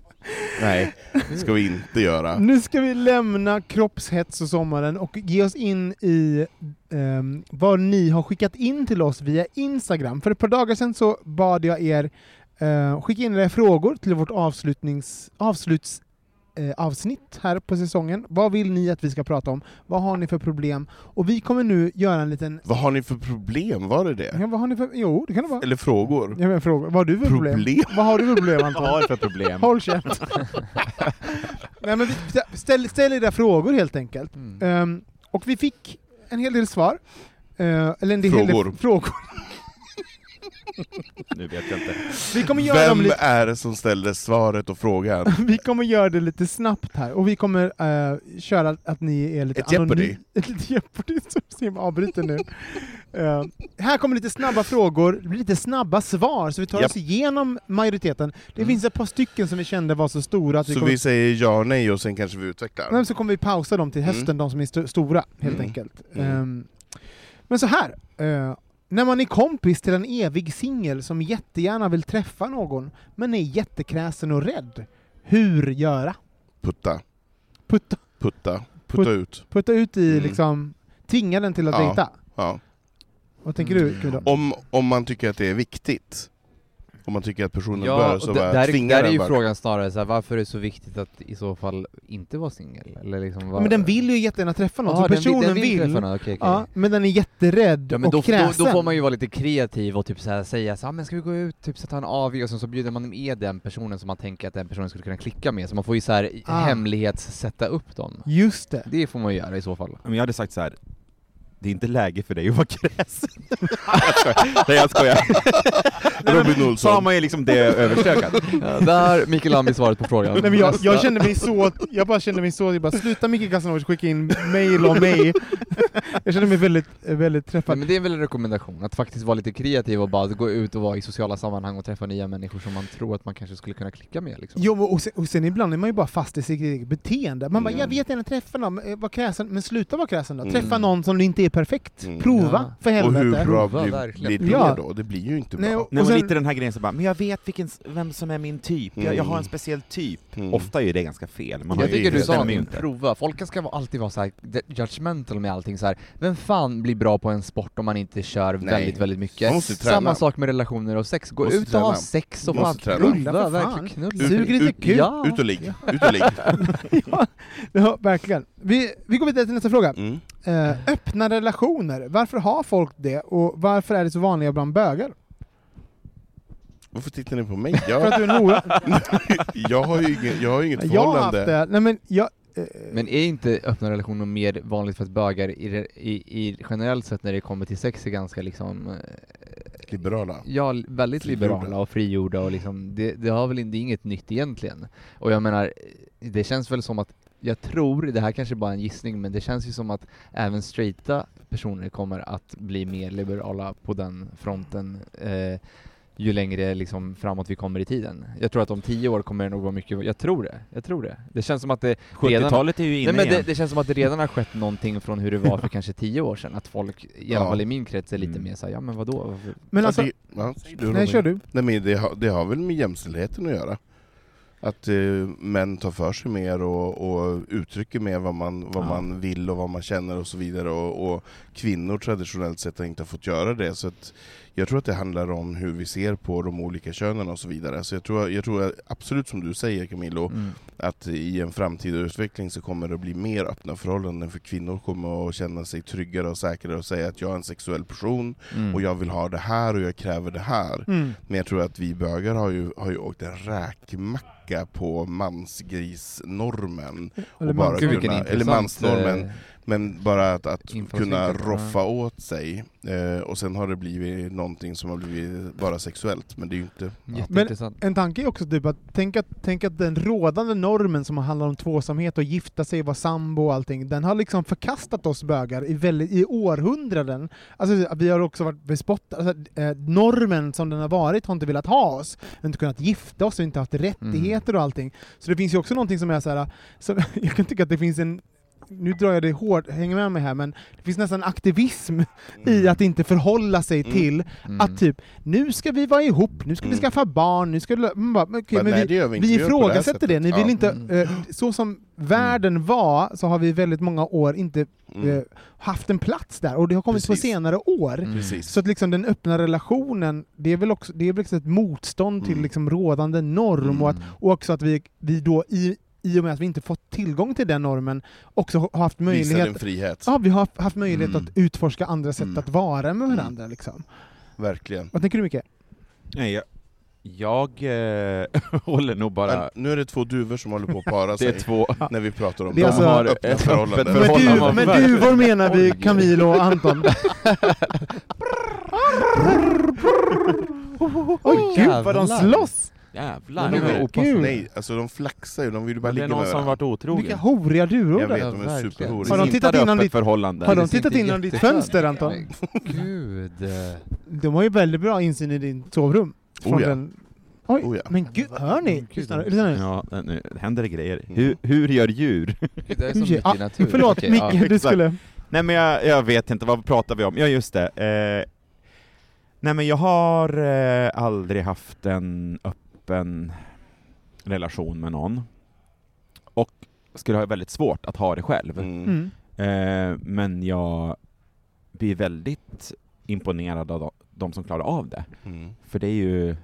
Nej, det ska vi inte göra. Nu ska vi lämna kroppshets och sommaren och ge oss in i um, vad ni har skickat in till oss via Instagram. För ett par dagar sedan så bad jag er uh, skicka in era frågor till vårt avslutnings, avsluts, eh, avsnitt här på säsongen. Vad vill ni att vi ska prata om? Vad har ni för problem? Och vi kommer nu göra en liten... Vad har ni för problem? Var det det? Ja, vad har ni för... Jo, det kan det vara. Eller frågor? Jag men, fråga. Vad har du för problem? Problem? Vad har du för problem Vad har Anton? du för problem? Håll käft! Nej, men vi, ställ, ställ era frågor helt enkelt. Mm. Ehm, och vi fick en hel del svar. Eh, eller en del Frågor. Del frågor. Nu vet jag inte. Vi kommer, göra Vem lite, är det som ställde svaret och frågan? vi kommer göra det lite snabbt här, och vi kommer eh, köra att, ni är lite Ett Jeopardy. Ett litet Jeopardy, som avbryter nu. Eh, här kommer lite snabba frågor, lite snabba svar, så vi tar Japp. oss igenom majoriteten. Det Mm. finns ett par stycken som vi kände var så stora att vi Så kommer vi säger ja och nej och sen kanske vi utvecklar? Men så kommer vi pausa dem till hösten, Mm. de som är st- stora, helt Mm. enkelt. Mm. Ehm, men så här. eh, när man är kompis till en evig singel som jättegärna vill träffa någon, men är jättekräsen och rädd, hur göra? Putta, Putta, putta, putta Put- ut. putta ut i, Mm. liksom, tvinga den till att Ja. dejta? Ja. Vad tänker du, Mm. Om, om man tycker att det är viktigt. Om man tycker att personen Ja, bör, så bara där, tvinga där är den ju bara. frågan snarare så här, varför är det så viktigt att i så fall inte vara singel? Eller liksom, vad- men den vill ju jättegärna träffa någon, Ja, så den personen den vill, träffa någon, okej, okej. ja, men den är jätterädd Ja, men och då, då, kräsen. då får man ju vara lite kreativ och typ så här säga så här, "Ah, men ska vi gå ut, typ så ta en AV och sen så bjuder man med den personen som man tänker att den personen skulle kunna klicka med, så man får ju så här Ah. hemlighetssätta upp dem. Just det. Det får man ju göra i så fall. Men jag hade sagt så här. Det är inte läge för dig att vara kräsen. Jag skojar. Nej jag skojar. Robin Så har Olsson. man ju liksom det överstökat. Ja, där Mikael Lambi svaret på frågan. Nej, men jag, jag kände mig så, jag bara kände mig så, jag bara sluta Micke Casanovic skicka in mail om mig. jag kände mig väldigt, väldigt Nej, träffad. men det är väl en rekommendation, att faktiskt vara lite kreativ och bara gå ut och vara i sociala sammanhang och träffa nya människor som man tror att man kanske skulle kunna klicka med liksom. Jo, och sen, och sen ibland är man ju bara fast i sitt eget beteende. Man bara, Mm. jag vet gärna träffa någon, men, eh, var kräsen, men sluta vara kräsen då. Mm. Träffa någon som inte är perfekt. Mm. Prova, Ja. för Och helvete. hur bra Prova, blir, blir det Ja. då? Det blir ju inte Nej, bra. och- Nej, och men sen- lite den här grejen så bara, men jag vet vilken, vem som är min typ, jag, jag har en Mm. speciell typ. Mm. Ofta är det ganska fel. Man har Jag ju- tycker du sa ju det, inte. prova. Folk ska alltid vara så här judgmental med allting så här. Vem fan blir bra på en sport om man inte kör Nej. väldigt, väldigt mycket? Man måste träna. Samma sak med relationer och sex. Gå Måste ut och ha träna. sex och fan knulla, verkligen knulla. Sug lite ut, kuk. Ut och ligg, ut och ligg. ja, verkligen. Vi, vi går vidare till nästa fråga. Mm. Eh, öppna relationer, varför har folk det och varför är det så vanliga bland bögar? Varför tittar ni på mig? För Jag, att du är en hora? jag har ju inget, jag har ju inget jag har haft förhållande. det. Nej, men jag, eh, Men är inte öppna relationer mer vanligt för att bögar i, re- i, i generellt sett när det kommer till sex är ganska liksom eh, Liberala. Ja, väldigt Frigjorda. liberala och frigjorda och liksom, det, det har väl inte, det är inget nytt egentligen. Och jag menar, det känns väl som att, jag tror, det här kanske bara är en gissning, men det känns ju som att även straighta personer kommer att bli mer liberala på den fronten eh, ju längre liksom framåt vi kommer i tiden. Jag tror att om tio år kommer det nog vara mycket, jag tror det, jag tror det. Det känns som att det redan 70-talet är ju inne Nej, men det, det känns som att det redan har skett någonting från hur det var för kanske tio år sedan, att folk, i alla Ja. fall i min krets, är lite Mm. mer såhär, ja men vadå? Varför? men Ja, alltså, det, ja, du, nej kör du. Nej, men det, har, det har väl med jämställdheten att göra. Att eh, män tar för sig mer och, och uttrycker mer vad, man, vad Ja. man vill och vad man känner och så vidare. Och, och kvinnor traditionellt sett har inte fått göra det. Så att jag tror att det handlar om hur vi ser på de olika könen och så vidare. Så jag tror, jag tror absolut som du säger Camilo, Mm. att i en framtida utveckling så kommer det bli mer öppna förhållanden för kvinnor kommer att känna sig tryggare och säkrare och säga att jag är en sexuell person Mm. och jag vill ha det här och jag kräver det här. Mm. Men jag tror att vi bögar har ju, har ju åkt en räkmacka på mansgrisnormen. Eller Och bara man- Gud, vilken kunna- eller mansnormen. Men bara att, att kunna roffa åt sig, eh, och sen har det blivit någonting som har blivit bara sexuellt, men det är ju inte... Ja. Jätteintressant. En tanke är också typ att, tänk att, tänk att den rådande normen som handlar om tvåsamhet och gifta sig, vara sambo och allting, den har liksom förkastat oss bögar i, väldigt, i århundraden. Alltså, vi har också varit bespottade. Alltså, eh, normen som den har varit har inte velat ha oss. Vi har inte kunnat gifta oss, vi har inte haft rättigheter och allting. Så det finns ju också någonting som är så här, som, jag kan tycka att det finns en nu drar jag det hårt, häng med mig här, men det finns nästan aktivism i att inte förhålla sig Mm. till Mm. att typ, nu ska vi vara ihop, nu ska vi Mm. skaffa barn, nu ska vi... Bara, men okej, Men men nej, vi, det vi vi på ifrågasätter det, ni vill Ja. inte... Mm. eh, så som världen var, så har vi väldigt många år inte Mm. eh, haft en plats där, och det har kommit på Precis. senare år. Mm. Så att liksom den öppna relationen, det är väl också, det är väl ett motstånd till Mm. liksom rådande norm, och, att, och också att vi, vi då i, i och med att vi inte fått tillgång till den normen, också har haft möjlighet. Ja, vi har haft möjlighet Mm. att utforska andra sätt Mm. att vara med varandra. Liksom. Verkligen. Vad tänker du Micke? Nej, jag, jag eh, håller nog bara... Men nu är det två duvor som håller på att para Det sig är två... när vi pratar om Det de alltså- har öppna förhållanden. öppet Med, du, duvor menar vi. Camilo och Anton. Oj gud vad de slåss! Jävlar! Men det det- opassande. Nej, alltså de flaxar ju, de vill ju bara Men det ligga är med någon som varit otrogen. Vilka horiga duvor Jag det vet, är. de är superhoriga. Har de tittat innan ditt-. Har de Det tittat inte in genom ditt fönster Anton? Men Gud. eh, De har ju väldigt bra insyn i din sovrum. Från Oh ja. den... Oj, Oh ja. men gud, hör ni? Lyssna nu, de- lyssna nu. Ja, nu händer det grejer. Mm. Hur, hur gör djur? Det är mycket ah, i naturen. Förlåt Okej, Micke, ja. du exakt. skulle... Nej men jag, jag vet inte, vad pratar vi om? Ja just det. Eh, nej men jag har eh, aldrig haft en öppen relation med någon. Och skulle ha väldigt svårt att ha det själv. Mm. Mm. Eh, men jag blir väldigt imponerad av de, som klarar av det. Mm. För det är ju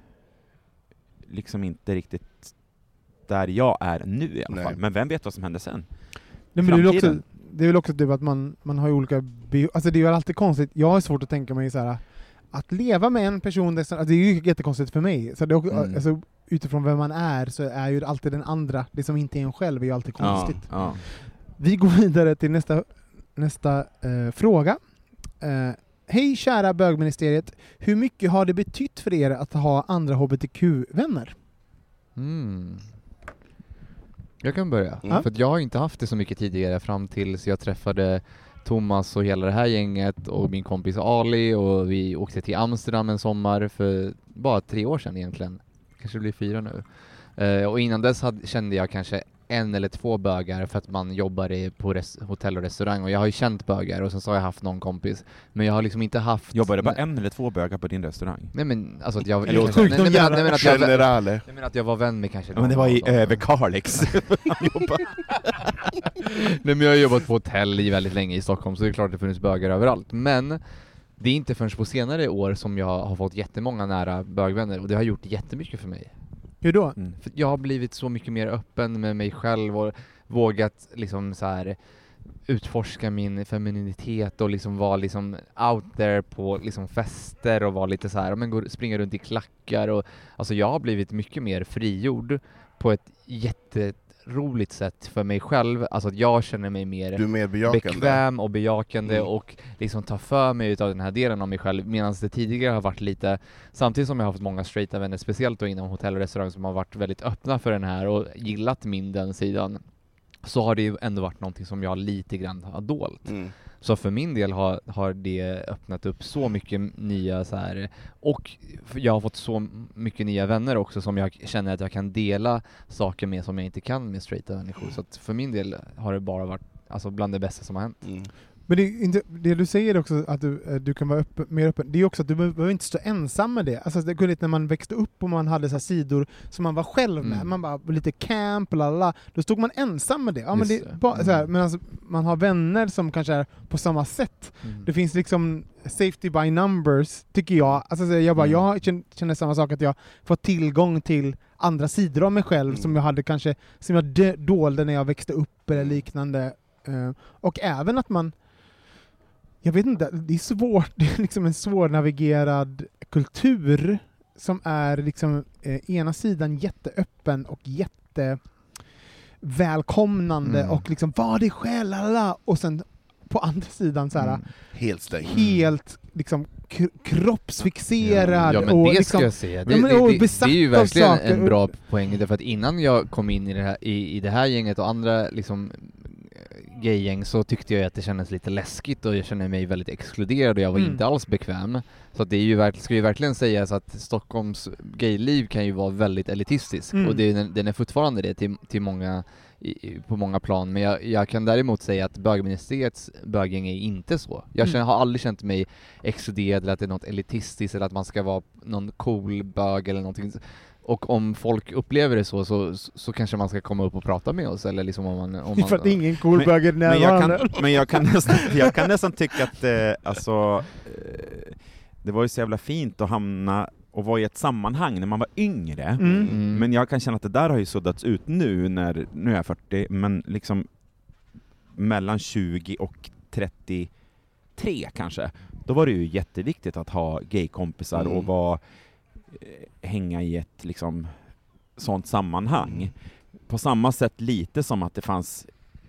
liksom inte riktigt där jag är nu i alla Nej. fall. Men vem vet vad som händer sen? Nej, men det, är väl också, Framtiden. det är väl också typ att man, man har ju olika bio, alltså det är ju alltid konstigt, jag har svårt att tänka mig så här att leva med en person, där, alltså det är ju jättekonstigt för mig, så det är också, Mm. alltså, utifrån vem man är så är ju alltid den andra, det som inte är en själv är ju alltid konstigt. Ja, ja. Vi går vidare till nästa, nästa eh, fråga. Eh, Hej kära bögministeriet, hur mycket har det betytt för er att ha andra hbtq-vänner? Mm. Jag kan börja. Mm. För att jag har inte haft det så mycket tidigare fram tills jag träffade Thomas och hela det här gänget och min kompis Ali och vi åkte till Amsterdam en sommar för bara tre år sedan egentligen. Kanske det blir fyra nu. Eh, och innan dess hade, kände jag kanske en eller två bögar för att man jobbar i, på res- hotell och restaurang och jag har ju känt bögar och sen så har jag haft någon kompis. Men jag har liksom inte haft... Jobbar det bara en eller två bögar på din restaurang? Nej men alltså att jag... Sjukt nej, nej, nej, men att jag, nej, men att jag var vän med kanske Ja, men det var i. Överkalix. Nej men jag har jobbat på hotell i väldigt länge i Stockholm så det är klart att det funnits bögar överallt. Men det är inte förrän på senare år som jag har fått jättemånga nära bögvänner och det har gjort jättemycket för mig. Hur då? Mm. För jag har blivit så mycket mer öppen med mig själv och vågat liksom så här utforska min femininitet och liksom vara liksom out there på liksom fester och vara lite så här, men gå, springa runt i klackar och alltså jag har blivit mycket mer frigjord på ett jätteroligt sätt för mig själv, alltså att jag känner mig mer mer bekväm och bejakande Mm. och liksom ta för mig utav den här delen av mig själv medan det tidigare har varit lite samtidigt som jag har haft många straighta vänner, speciellt då inom hotell och restaurang som har varit väldigt öppna för den här och gillat min den sidan så har det ju ändå varit någonting som jag lite grann har dolt. Mm. Så för min del har, har det öppnat upp så mycket nya så här och jag har fått så mycket nya vänner också som jag känner att jag kan dela saker med som jag inte kan med straighta människor. Så att för min del har det bara varit alltså bland det bästa som har hänt. Mm. Men det, det du säger också, att du, eh, du kan vara öppen, mer öppen, det är också att du be- behöver inte stå ensam med det. Alltså det är gulligt när man växte upp och man hade så här sidor som man var själv med, Mm. man bara lite camp, lalala. då stod man ensam med det. Ja, men det ba, här, Mm. men alltså, man har vänner som kanske är på samma sätt. Det finns liksom safety by numbers, tycker jag. Alltså, så jag, bara, Mm. jag känner, samma sak, att jag får tillgång till andra sidor av mig själv Mm. som jag hade kanske, som jag dolde när jag växte upp eller liknande. Eh, och även att man jag vet inte, det är svårt, det är liksom en svårnavigerad kultur som är liksom eh, ena sidan jätteöppen och jätte välkomnande Mm. och liksom var dig själv, lalala. och sen på andra sidan så här Mm. Helt stängd. helt liksom kr- kroppsfixerad Ja men och det liksom, det, Ja, det, det, det besatt är ju verkligen en bra poäng, därför att innan jag kom in i det här, i, i det här gänget och andra liksom gaygäng så tyckte jag att det kändes lite läskigt och jag kände mig väldigt exkluderad och jag var Mm. inte alls bekväm. Så att det är ju verkligen, ska ju verkligen sägas att Stockholms gayliv kan ju vara väldigt elitistisk Mm. och det, den är fortfarande det till, till många i, på många plan, men jag, jag kan däremot säga att bögministeriets böggäng är inte så. Jag Mm. känner, har aldrig känt mig exkluderad eller att det är något elitistiskt eller att man ska vara någon cool bög eller någonting. Och om folk upplever det så, så, så kanske man ska komma upp och prata med oss eller liksom om man... Om man för att ingen cool Men- är Men jag, närvarande. kan, men jag kan nästan, jag kan nästan tycka att eh, alltså, eh, det var ju så jävla fint att hamna och vara i ett sammanhang när man var yngre. Mm. Mm. Men jag kan känna att det där har ju suddats ut nu, när, nu är jag 40, men liksom mellan 20 och 33 kanske, då var det ju jätteviktigt att ha gaykompisar Mm. och vara, hänga i ett liksom sånt sammanhang. På samma sätt lite som att det fanns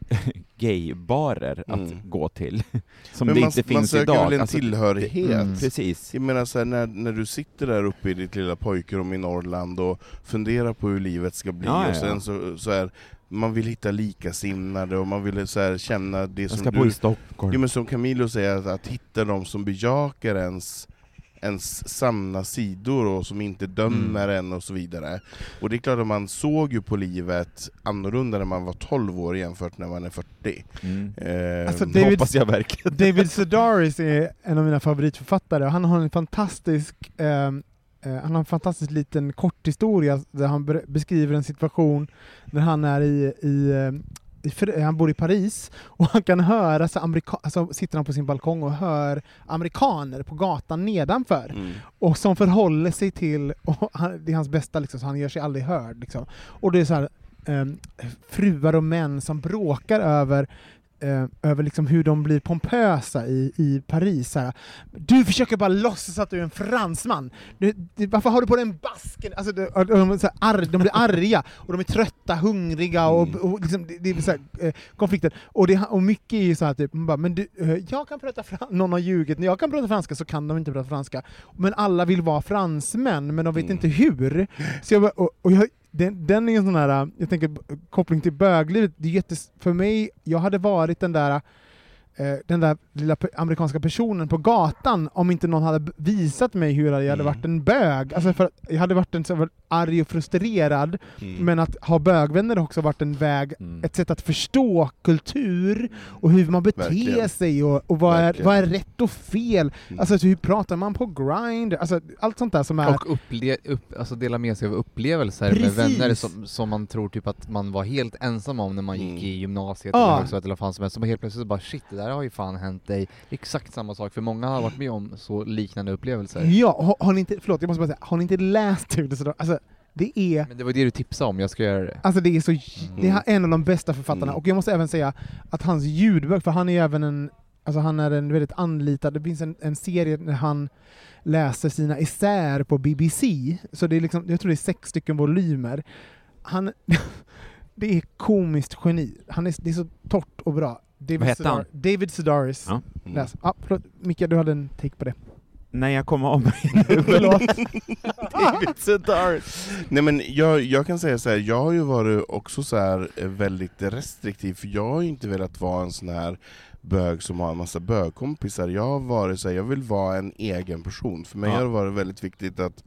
gaybarer att Mm. gå till, som Men det man, inte man finns söker idag. väl en Alltså, tillhörighet? Mm. Precis. Jag menar så här, när, när du sitter där uppe i ditt lilla pojkrum i Norrland och funderar på hur livet ska bli, Ja, ja, och sen ja. så, så här, man vill hitta likasinnade och man vill så här, känna det Jag som ska du... bo i Stockholm. Jo, men som Camilo säger, att, att hitta de som bejakar ens, ens sanna sidor och som inte dömer en och så vidare. Och det är klart att man såg ju på livet annorlunda när man var 12 år jämfört när man är 40. Mm. Eh, Alltså, Det David- hoppas jag verkligen. David Sedaris är en av mina favoritförfattare, han har en fantastisk ehm, eh, han har en fantastisk liten kort historia där han beskriver en situation när han är i, i, för, han bor i Paris, och han kan höra, så amerika, alltså, sitter han på sin balkong och hör amerikaner på gatan nedanför, Mm. och som förhåller sig till, han, det är hans bästa, liksom, så han gör sig aldrig hörd. Liksom. Och det är så här, ehm, fruar och män som bråkar över eh, över liksom hur de blir pompösa i, i Paris. Här. Du försöker bara låtsas att du är en fransman. Du, du, varför har du på dig en basken? Alltså, de, de, så arg, de blir arga, och de är trötta, hungriga, och, Mm. och liksom, det, det är så här, eh, konflikter. Och, det, och mycket är ju så här, typ, bara, men du, eh, jag kan prata franska, någon har ljugit, när jag kan prata franska så kan de inte prata franska. Men alla vill vara fransmän, men de vet Mm. inte hur. Så jag, och, och jag, den, den är en sån här, äh, jag tänker koppling till böglivet, det är jättes, för mig, jag hade varit den där äh, den där lilla amerikanska personen på gatan om inte någon hade visat mig hur jag hade Mm. varit en bög. Alltså för jag hade varit en så arg och frustrerad, Mm. men att ha bögvänner har också varit en väg, Mm. ett sätt att förstå kultur och hur man beter Verkligen. sig och, och vad, är, vad är rätt och fel. Mm. Alltså hur pratar man på grind? Alltså allt sånt där som är... Och upple- upp, alltså dela med sig av upplevelser Precis. med vänner som, som man tror typ att man var helt ensam om när man gick Mm. i gymnasiet Ja. eller högstadiet eller vad fan som helst. Så helt plötsligt bara shit, det där har ju fan hänt dig. Exakt samma sak, för många har varit med om så liknande upplevelser. Ja, har, har ni inte, förlåt jag måste bara säga, har ni inte läst David Sedor? Alltså det är Men det var det du tipsade om, jag ska göra det. Alltså det är så, Mm. det är en av de bästa författarna, Mm. och jag måste även säga att hans ljudböcker, för han är ju även en, alltså han är en väldigt anlitad, det finns en, en serie när han läser sina essäer på BBC, så det är liksom, jag tror det är sex stycken volymer. Han, det är komiskt geni, han är, det är så torrt och bra. David Vad hette han? David Sedaris. Ja. Mm. Läs. Ah, förlåt, Micke, du hade en take på det. Nej, jag kommer av mig nu. David Sedaris. Nej men jag, jag kan säga så här, jag har ju varit också så här eh, väldigt restriktiv, för jag har ju inte velat vara en sån här bög som har en massa bögkompisar. Jag har varit så här, jag vill vara en egen person. För mig Ja. har det varit väldigt viktigt att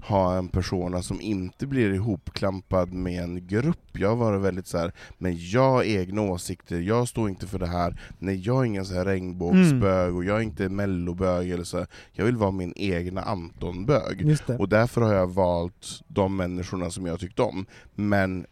ha en persona som inte blir ihopklampad med en grupp. Jag har varit väldigt så här, men jag har egna åsikter, jag står inte för det här. Nej, jag är ingen så här regnbågsbög och jag är inte mellobög eller så. Jag vill vara min egna Anton-bög. Och därför har jag valt de människorna som jag tyckt om. Men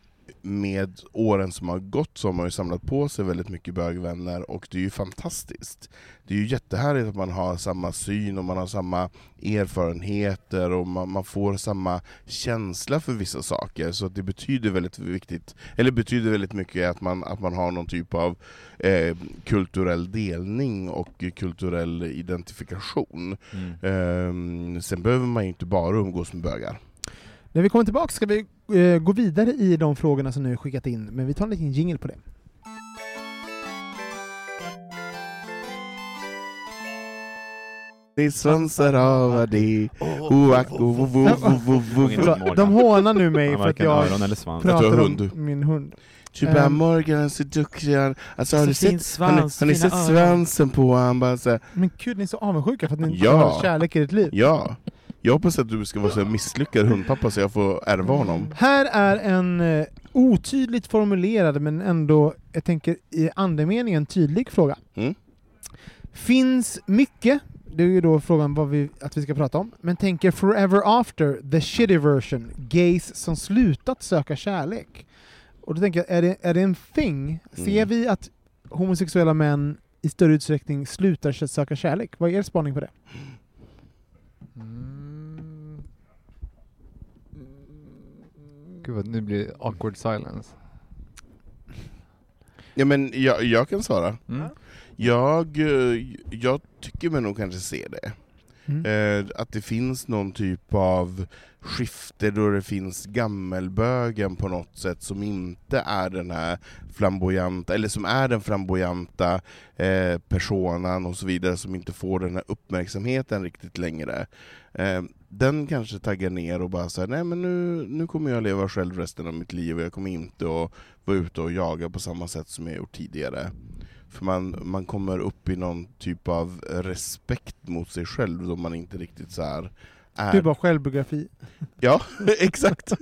med åren som har gått så har man ju samlat på sig väldigt mycket bögvänner och det är ju fantastiskt. Det är ju jättehärligt att man har samma syn och man har samma erfarenheter och man, man får samma känsla för vissa saker. Så det betyder väldigt viktigt, eller betyder väldigt mycket att man, att man har någon typ av eh, kulturell delning och kulturell identifikation. Mm. Ehm, sen behöver man ju inte bara umgås med bögar. När vi kommer tillbaka ska vi eh, gå vidare i de frågorna som ni skickat in, men vi tar en liten jingle på det. Svansar av de hånar nu mig för att jag pratar hund. om min hund. Typ. Morgan är så duktig, han- alltså har fin sett, har ni, svans, har ni fina sett svansen på här, Men gud, ni är så avundsjuka för att ni inte Ja. har kärlek i ert liv. ja. Jag hoppas att du ska vara så misslyckad hundpappa så jag får ärva honom. Här är en eh, otydligt formulerad, men ändå, jag tänker i andemeningen tydlig fråga. Mm. Finns mycket, det är ju då frågan vad vi, att vi ska prata om, men tänker Forever After, the shitty version, gays som slutat söka kärlek. Och då tänker jag, är det, är det en thing? Ser Mm. vi att homosexuella män i större utsträckning slutar söka kärlek? Vad är er spaning på det? Mm. Gud vad, nu blir det awkward silence. Ja men jag, jag kan svara. Mm. Jag, eh, jag tycker mig nog kanske se det. Mm. Eh, att det finns någon typ av skifte då det finns gammelbögen på något sätt som inte är den här flamboyanta, eller som är den flamboyanta eh, personan och så vidare, som inte får den här uppmärksamheten riktigt längre. Eh, den kanske taggar ner och bara säger nej men nu, nu kommer jag leva själv resten av mitt liv och jag kommer inte att vara ute och jaga på samma sätt som jag gjort tidigare. För man, man kommer upp i någon typ av respekt mot sig själv då man inte riktigt så här är... Du bara självbiografi. Ja, exakt.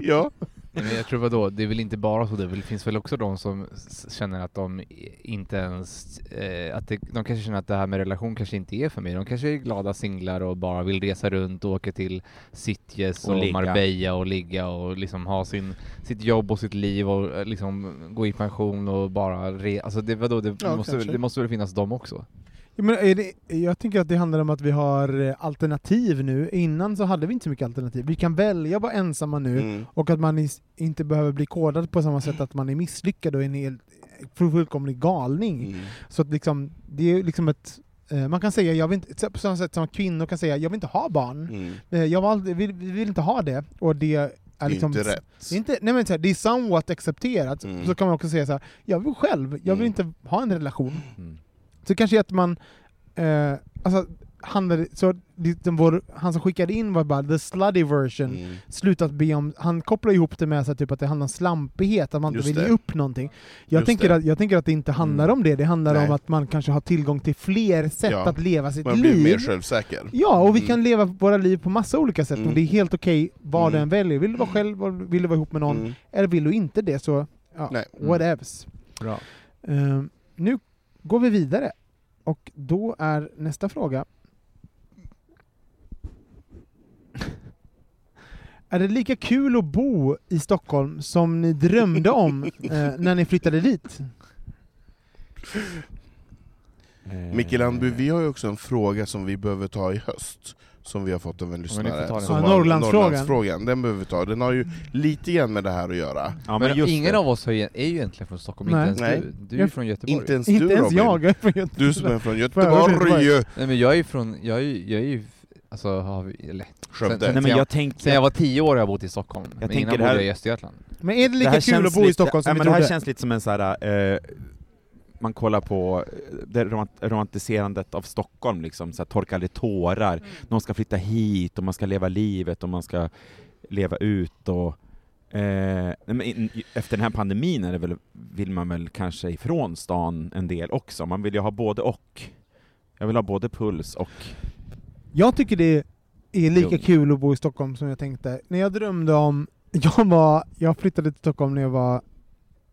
ja. Men jag tror vadå, det är väl inte bara så, det väl- finns väl också de som känner att de inte ens, eh, att det, de kanske känner att det här med relation kanske inte är för mig. De kanske är glada singlar och bara vill resa runt och åka till Sitges Och och. Marbella och ligga och liksom ha sin, sitt jobb och sitt liv och eh, liksom gå i pension och bara re, alltså det, vadå, det, Ja, måste, kanske. det måste väl finnas dem också? Är det, jag tycker att det handlar om att vi har eh, alternativ nu. Innan så hade vi inte så mycket alternativ. Vi kan välja att vara ensamma nu, Mm. och att man is, inte behöver bli kodad på samma sätt att man är misslyckad och en hel, fullkomlig galning. Mm. Så att liksom, det är liksom ett... eh, Man kan säga, jag vill inte, på samma sätt som kvinnor kan säga, jag vill inte ha barn. Mm. Eh, Jag valde, vill, vill inte ha det, och det är Det är liksom... inte rätt. Är, inte, nej men så här, det är somewhat accepterat, Mm. så kan man också säga så här, jag vill själv, jag vill Mm. inte ha en relation. Mm. Så kanske att man, eh, alltså, handlade, så liksom vår, han som skickade in var bara the slutty version, Mm. slutat be om, han kopplar ihop det med så här, typ att det handlar om slampighet, att man inte Just vill det. ge upp någonting. Jag Just tänker, det. att, jag tänker att det inte handlar Mm. om det, det handlar Nej. om att man kanske har tillgång till fler sätt Ja. att leva sitt Man blir liv. mer självsäker. Ja, och vi Mm. kan leva våra liv på massa olika sätt, Mm. och det är helt okej vad du Mm. än väljer. Vill du vara själv, vill du vara ihop med någon, Mm. eller vill du inte det så, ja, Nej. Mm. whatevs. Bra. Eh, nu går vi vidare, och då är nästa fråga. Är det lika kul att bo i Stockholm som ni drömde om eh, när ni flyttade dit? Micke Landby, vi har ju också en fråga som vi behöver ta i höst, som vi har fått av en lyssnare. som Ja, Norrlandsfrågan. Norrlandsfrågan, den behöver vi ta. Den har ju lite grann med det här att göra. Ja, men men ingen det. av oss är ju egentligen från Stockholm, Nej. inte Nej. ens du. Du är ju Jag- från Göteborg. Inte ens Inte du ens jag är från Göteborg. Du som är från jag- jag Göteborg! Nej men jag är ju från, jag är jag är ju alltså, har vi, eller, Skövde. Sen- Nej, men jag tänker... sen jag var tio år har jag bott i Stockholm, men tänker innan det här- bodde jag i Östergötland. Men är det Det lika här kul att bo i Stockholm som vi men Det här trodde? känns lite som en så här, eh, man kollar på eh, det romant- romantiserandet av Stockholm, liksom, så här, torka lite tårar, någon ska flytta hit och man ska leva livet och man ska leva ut och Eh, in, efter den här pandemin är det väl, vill man väl kanske ifrån stan en del också. Man vill ju ha både och. Jag vill ha både puls och... Jag tycker det är lika kul att bo i Stockholm som jag tänkte. När jag drömde om... Jag, var, jag flyttade till Stockholm när jag var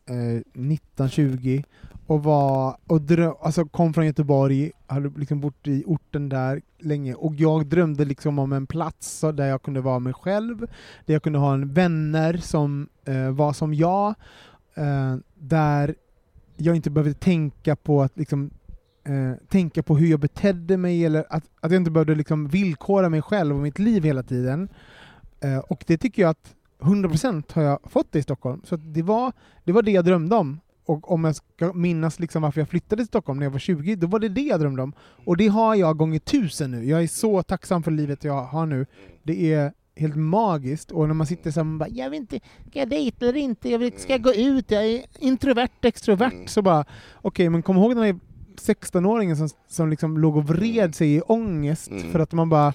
eh, 19-20 och, var, och dröm, alltså kom från Göteborg, hade liksom bott i orten där länge, och jag drömde liksom om en plats där jag kunde vara mig själv, där jag kunde ha en vänner som eh, var som jag, eh, där jag inte behövde tänka på att liksom eh, tänka på hur jag betedde mig eller att, att jag inte behövde liksom villkora mig själv och mitt liv hela tiden. Eh, och det tycker jag att 100% har jag fått det i Stockholm. Så att det, var, det var det jag drömde om. Och om jag ska minnas liksom varför jag flyttade till Stockholm när jag var 20, då var det det jag drömde om. Och det har jag gånger tusen nu. Jag är så tacksam för livet jag har nu. Det är helt magiskt. Och när man sitter så här, man bara, jag vet inte, ska jag dejta eller inte? Jag vill, ska jag gå ut? Jag är introvert, extrovert. Mm. Så bara, okej, men kom ihåg den här 16-åringen som, som liksom låg och vred sig i ångest Mm. för att man bara,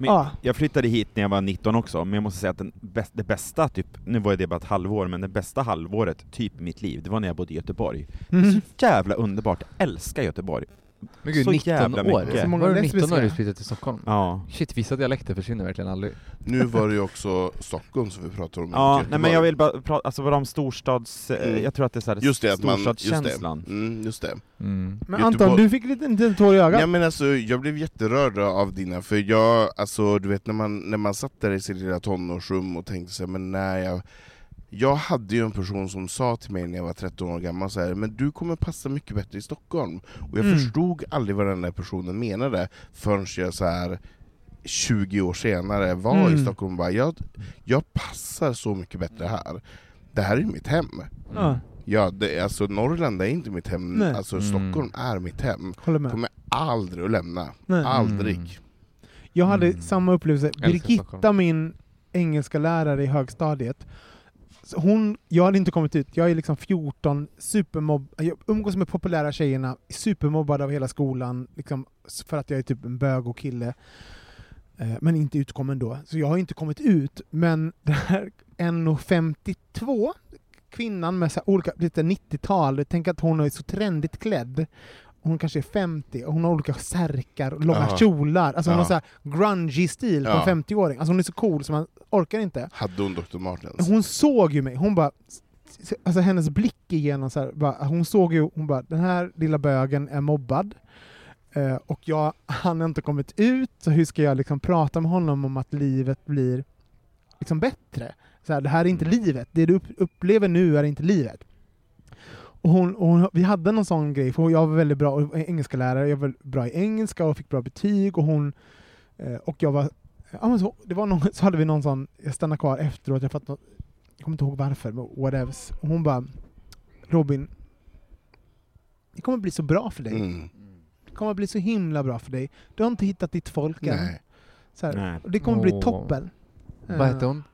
Men ah, Jag flyttade hit när jag var 19 också, men jag måste säga att den bäst, det bästa, typ, nu var det bara ett halvår, men det bästa halvåret, typ i mitt liv, det var när jag bodde i Göteborg. mm. Så jävla underbart, jag älskar Göteborg. Men gud, Så 19 jävla år? mycket. Så många Var du 19 lesbiska. när du flyttade till Stockholm? Ja. Shit, vissa dialekter försvinner verkligen aldrig. Nu var det ju också Stockholm som vi pratade om. Ja, inte nej men jag vill bara prata, alltså vad om storstads... eh, Mm. Jag tror att det är så här Just det, man, just det. storstadskänslan. Mm, just det. Mm. Men Göteborg- Anton, du fick lite, en liten tår i ögat. Ja, men alltså, jag blev jätterörd av dina, för jag, alltså, du vet när man, när man satt där i sitt lilla tonårsrum och tänkte sig, men nej, jag, jag hade ju en person som sa till mig när jag var 13 år gammal så här, men du kommer passa mycket bättre i Stockholm. Och jag Mm. förstod aldrig vad den där personen menade förrän jag så här 20 år senare var Mm. i Stockholm och bara, jag, jag passar så mycket bättre här. Det här är mitt hem. Ja, Ja, det, alltså Norrland är inte mitt hem, Nej. alltså Mm. Stockholm är mitt hem. med. Kommer aldrig att lämna. Nej. Aldrig. Mm. Jag hade Mm. samma upplevelse. Birgitta, min engelska lärare i högstadiet, hon, jag hade inte kommit ut, jag är liksom 14, supermobb, jag umgås med populära tjejerna, supermobbad av hela skolan, liksom, för att jag är typ en bög och kille. Eh, Men inte utkommen då, så jag har inte kommit ut. Men det här 1,52, kvinnan med så olika, lite 90-tal, tänk att hon är så trendigt klädd hon kanske är 50 och hon har olika särkar och långa Ja. kjolar. Alltså hon Ja. har så grungy stil på Ja. en 50-åring. Alltså hon är så cool så man orkar inte. Hade hon Dr. Martens? Hon såg ju mig, hon bara... Alltså hennes blick igenom så här, bara, hon såg ju, hon bara den här lilla bögen är mobbad. Eh, och jag, han har inte kommit ut, så hur ska jag liksom prata med honom om att livet blir liksom bättre? Så här, det här är inte livet, det du upp, upplever nu är inte livet. Och hon, och hon, vi hade någon sån grej, för jag var väldigt bra engelska lärare, jag var bra i engelska och fick bra betyg och hon eh, och jag var Ja, men så, det var någon, så hade vi någon sån, jag stannade kvar efteråt, jag, fattade, jag kommer inte ihåg varför, men whatevs. Och hon bara Robin, det kommer bli så bra för dig. Mm. Det kommer bli så himla bra för dig. Du har inte hittat ditt folk än. Nej. Så här, Nej. och det kommer bli toppen. Vad hette hon?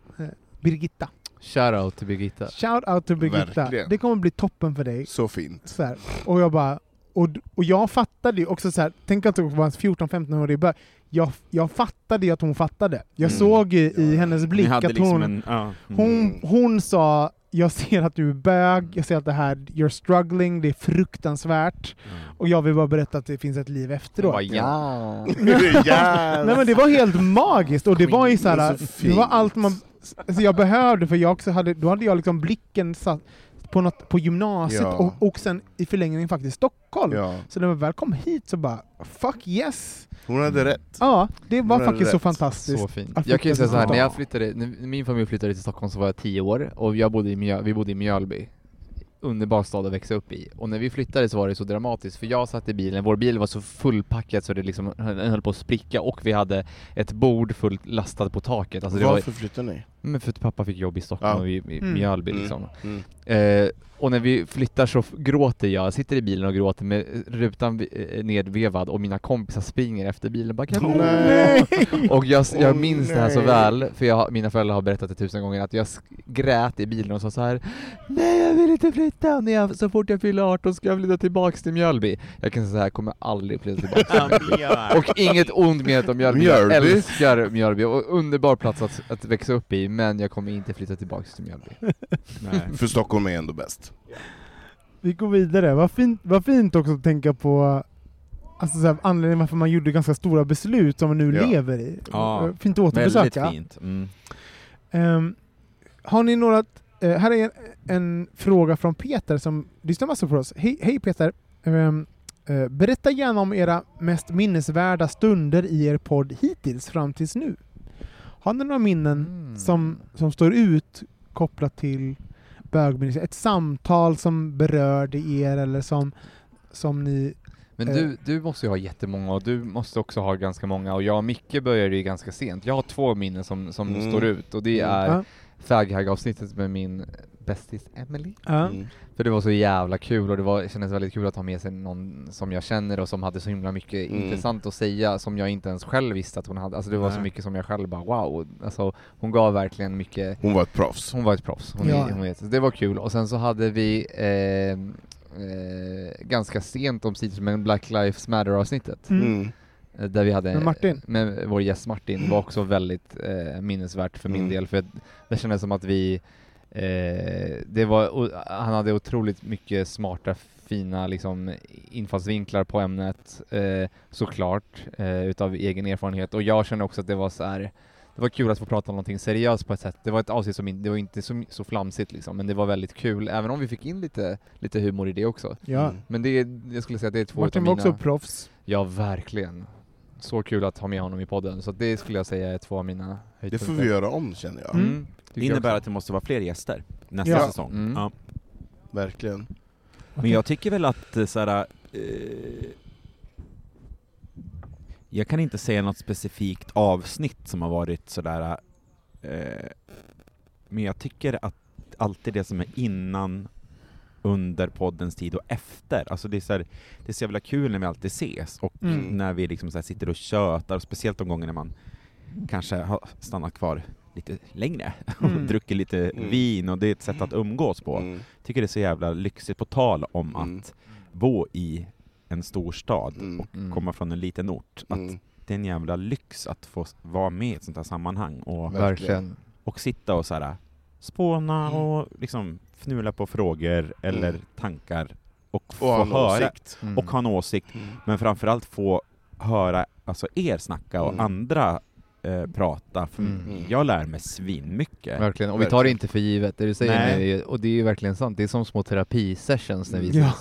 Birgitta. Shoutout till Birgitta. Shout out till Birgitta. Verkligen. Det kommer bli toppen för dig. Så fint. Så här. Och jag bara, och, och jag fattade ju också så här, tänk att det var 14-15 år i början. Jag, jag fattade ju att hon fattade. Jag Mm. såg ju i hennes blick hade att liksom hon, en... Ja. hon, Mm. hon sa jag ser att du är bög, jag ser att det här, you're struggling, det är fruktansvärt. Och jag vill bara berätta att det finns ett liv efteråt. Bara, ja. yes. Nej men det var helt magiskt och det var ju Det är såhär, så det var allt man alltså jag behövde för jag också hade, då hade jag liksom blicken satt på, något, på gymnasiet Ja. och, och sen i förlängningen faktiskt Stockholm. Ja, Så när jag väl kom hit så bara, fuck yes! hon hade rätt. Ja, det var är faktiskt så fantastiskt. Så fint. Jag kan ju säga så här, när jag flyttade, när min familj flyttade till Stockholm så var jag 10 år, och jag bodde i Mjö, vi bodde i Mjölby. Underbar stad att växa upp i. Och när vi flyttade så var det så dramatiskt, för jag satt i bilen, vår bil var så fullpackad så det liksom höll på att spricka, och vi hade ett bord fullt lastat på taket. Alltså det var, Varför flyttade ni? men för att pappa fick jobb i Stockholm Ja. och i, i Mm. Mjölby Mm. liksom. Mm. Eh, och när vi flyttar så gråter jag, jag sitter i bilen och gråter med rutan eh, nedvevad och mina kompisar springer efter bilen bara kan Åh, du- nej. Och jag, jag Åh, minns det här så nej. väl, för jag, mina föräldrar har berättat det tusen gånger, att jag grät i bilen och sa så här Nej jag vill inte flytta, när jag, så fort jag fyller 18 ska jag flytta tillbaks till Mjölby. Jag kan säga så här, jag kommer aldrig flytta tillbaks till Mjölby. Och inget ont menat om Mjölby, jag Mjölby. älskar Mjölby, och underbar plats att, att växa upp i, men jag kommer inte flytta tillbaks till Mjölby. Nej. För Stockholm är ändå bäst. Vi går vidare. Vad fint, vad fint också att tänka på alltså, så här, anledningen varför man gjorde ganska stora beslut som man nu Ja. lever i. Ja, Fint att Väldigt återbesöka. fint. Mm. Ehm, har ni några... eh, här är en, en fråga från Peter som lyssnar massor på oss. Hej, hej Peter! Ehm, eh, berätta gärna om era mest minnesvärda stunder i er podd hittills fram tills nu. Har ni några minnen Mm. som, som står ut kopplat till bögministeriet? Ett samtal som berörde er eller som, som ni... Men du, du måste ju ha jättemånga och du måste också ha ganska många och jag och Micke började ju ganska sent. Jag har två minnen som, som Mm. står ut och det Mm. är Ja, faghag-avsnittet med min bästis Emily. Mm. För det var så jävla kul och det var, kändes väldigt kul att ha med sig någon som jag känner och som hade så himla mycket Mm. intressant att säga som jag inte ens själv visste att hon hade. Alltså det var så Nej. mycket som jag själv bara wow. Alltså hon gav verkligen mycket Hon var ett proffs. hon var ett proffs, hon, Ja. är, hon vet. Så det var kul. Och sen så hade vi eh, eh, ganska sent om sidor med Black Lives Matter avsnittet. Mm. Mm. eh, Där vi hade Med Martin? med vår gäst Martin, det var också väldigt eh, minnesvärt för min Mm. del för det kändes som att vi eh, det var, o- han hade otroligt mycket smarta fina liksom infallsvinklar på ämnet eh, såklart eh, utav egen erfarenhet och jag kände också att det var så här det var kul att få prata om någonting seriöst på ett sätt. Det var ett avsnitt som in, det var inte så, så flamsigt liksom, men det var väldigt kul, även om vi fick in lite, lite humor i det också. Ja. Mm. Men det är, jag skulle säga att det är två Martin utav var mina... också proffs. Ja, verkligen. Så kul att ha med honom i podden, så det skulle jag säga är två av mina Det höjdpunkter. får vi göra om känner jag. Mm. Det innebär att det måste vara fler gäster nästa Ja. säsong. Mm. Ja. Verkligen. Men jag tycker väl att eh, såhär, eh, jag kan inte säga något specifikt avsnitt som har varit sådär, eh, men jag tycker att alltid det som är innan, under poddens tid och efter, alltså det är, så här, det är så jävla kul när vi alltid ses och Mm. när vi liksom så sitter och tjötar, speciellt de gånger när man kanske har stannat kvar lite längre och Mm. druckit lite Mm. vin och det är ett sätt att umgås på Mm. tycker det är så jävla lyxigt, på tal om Mm. att bo i en stor stad Mm. och Mm. komma från en liten ort. Att Mm. det är en jävla lyx att få vara med i ett sånt här sammanhang och, Verkligen. och sitta och så här spåna Mm. och liksom fnula på frågor eller Mm. tankar och Och få höra, åsikt. Mm. och ha en åsikt, Mm. men framförallt få höra alltså er snacka och Mm. andra eh, prata. För Mm. Jag lär mig svinmycket. Verkligen, och vi tar det inte för givet. Det du säger nu, är och det är ju verkligen sant. Det är som små terapisessions när vi Ja.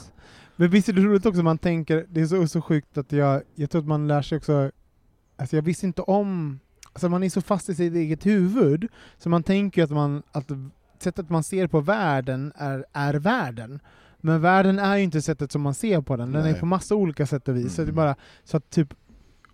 Men visst är det roligt också, man tänker, det är så, så sjukt att jag, jag tror att man lär sig också, alltså jag visste inte om, alltså man är så fast i sitt eget huvud, så man tänker ju att man, att sättet man ser på världen är, är världen. Men världen är ju inte sättet som man ser på den, den är Nej. på massa olika sätt och vis. Så, det är Mm. bara, så att typ,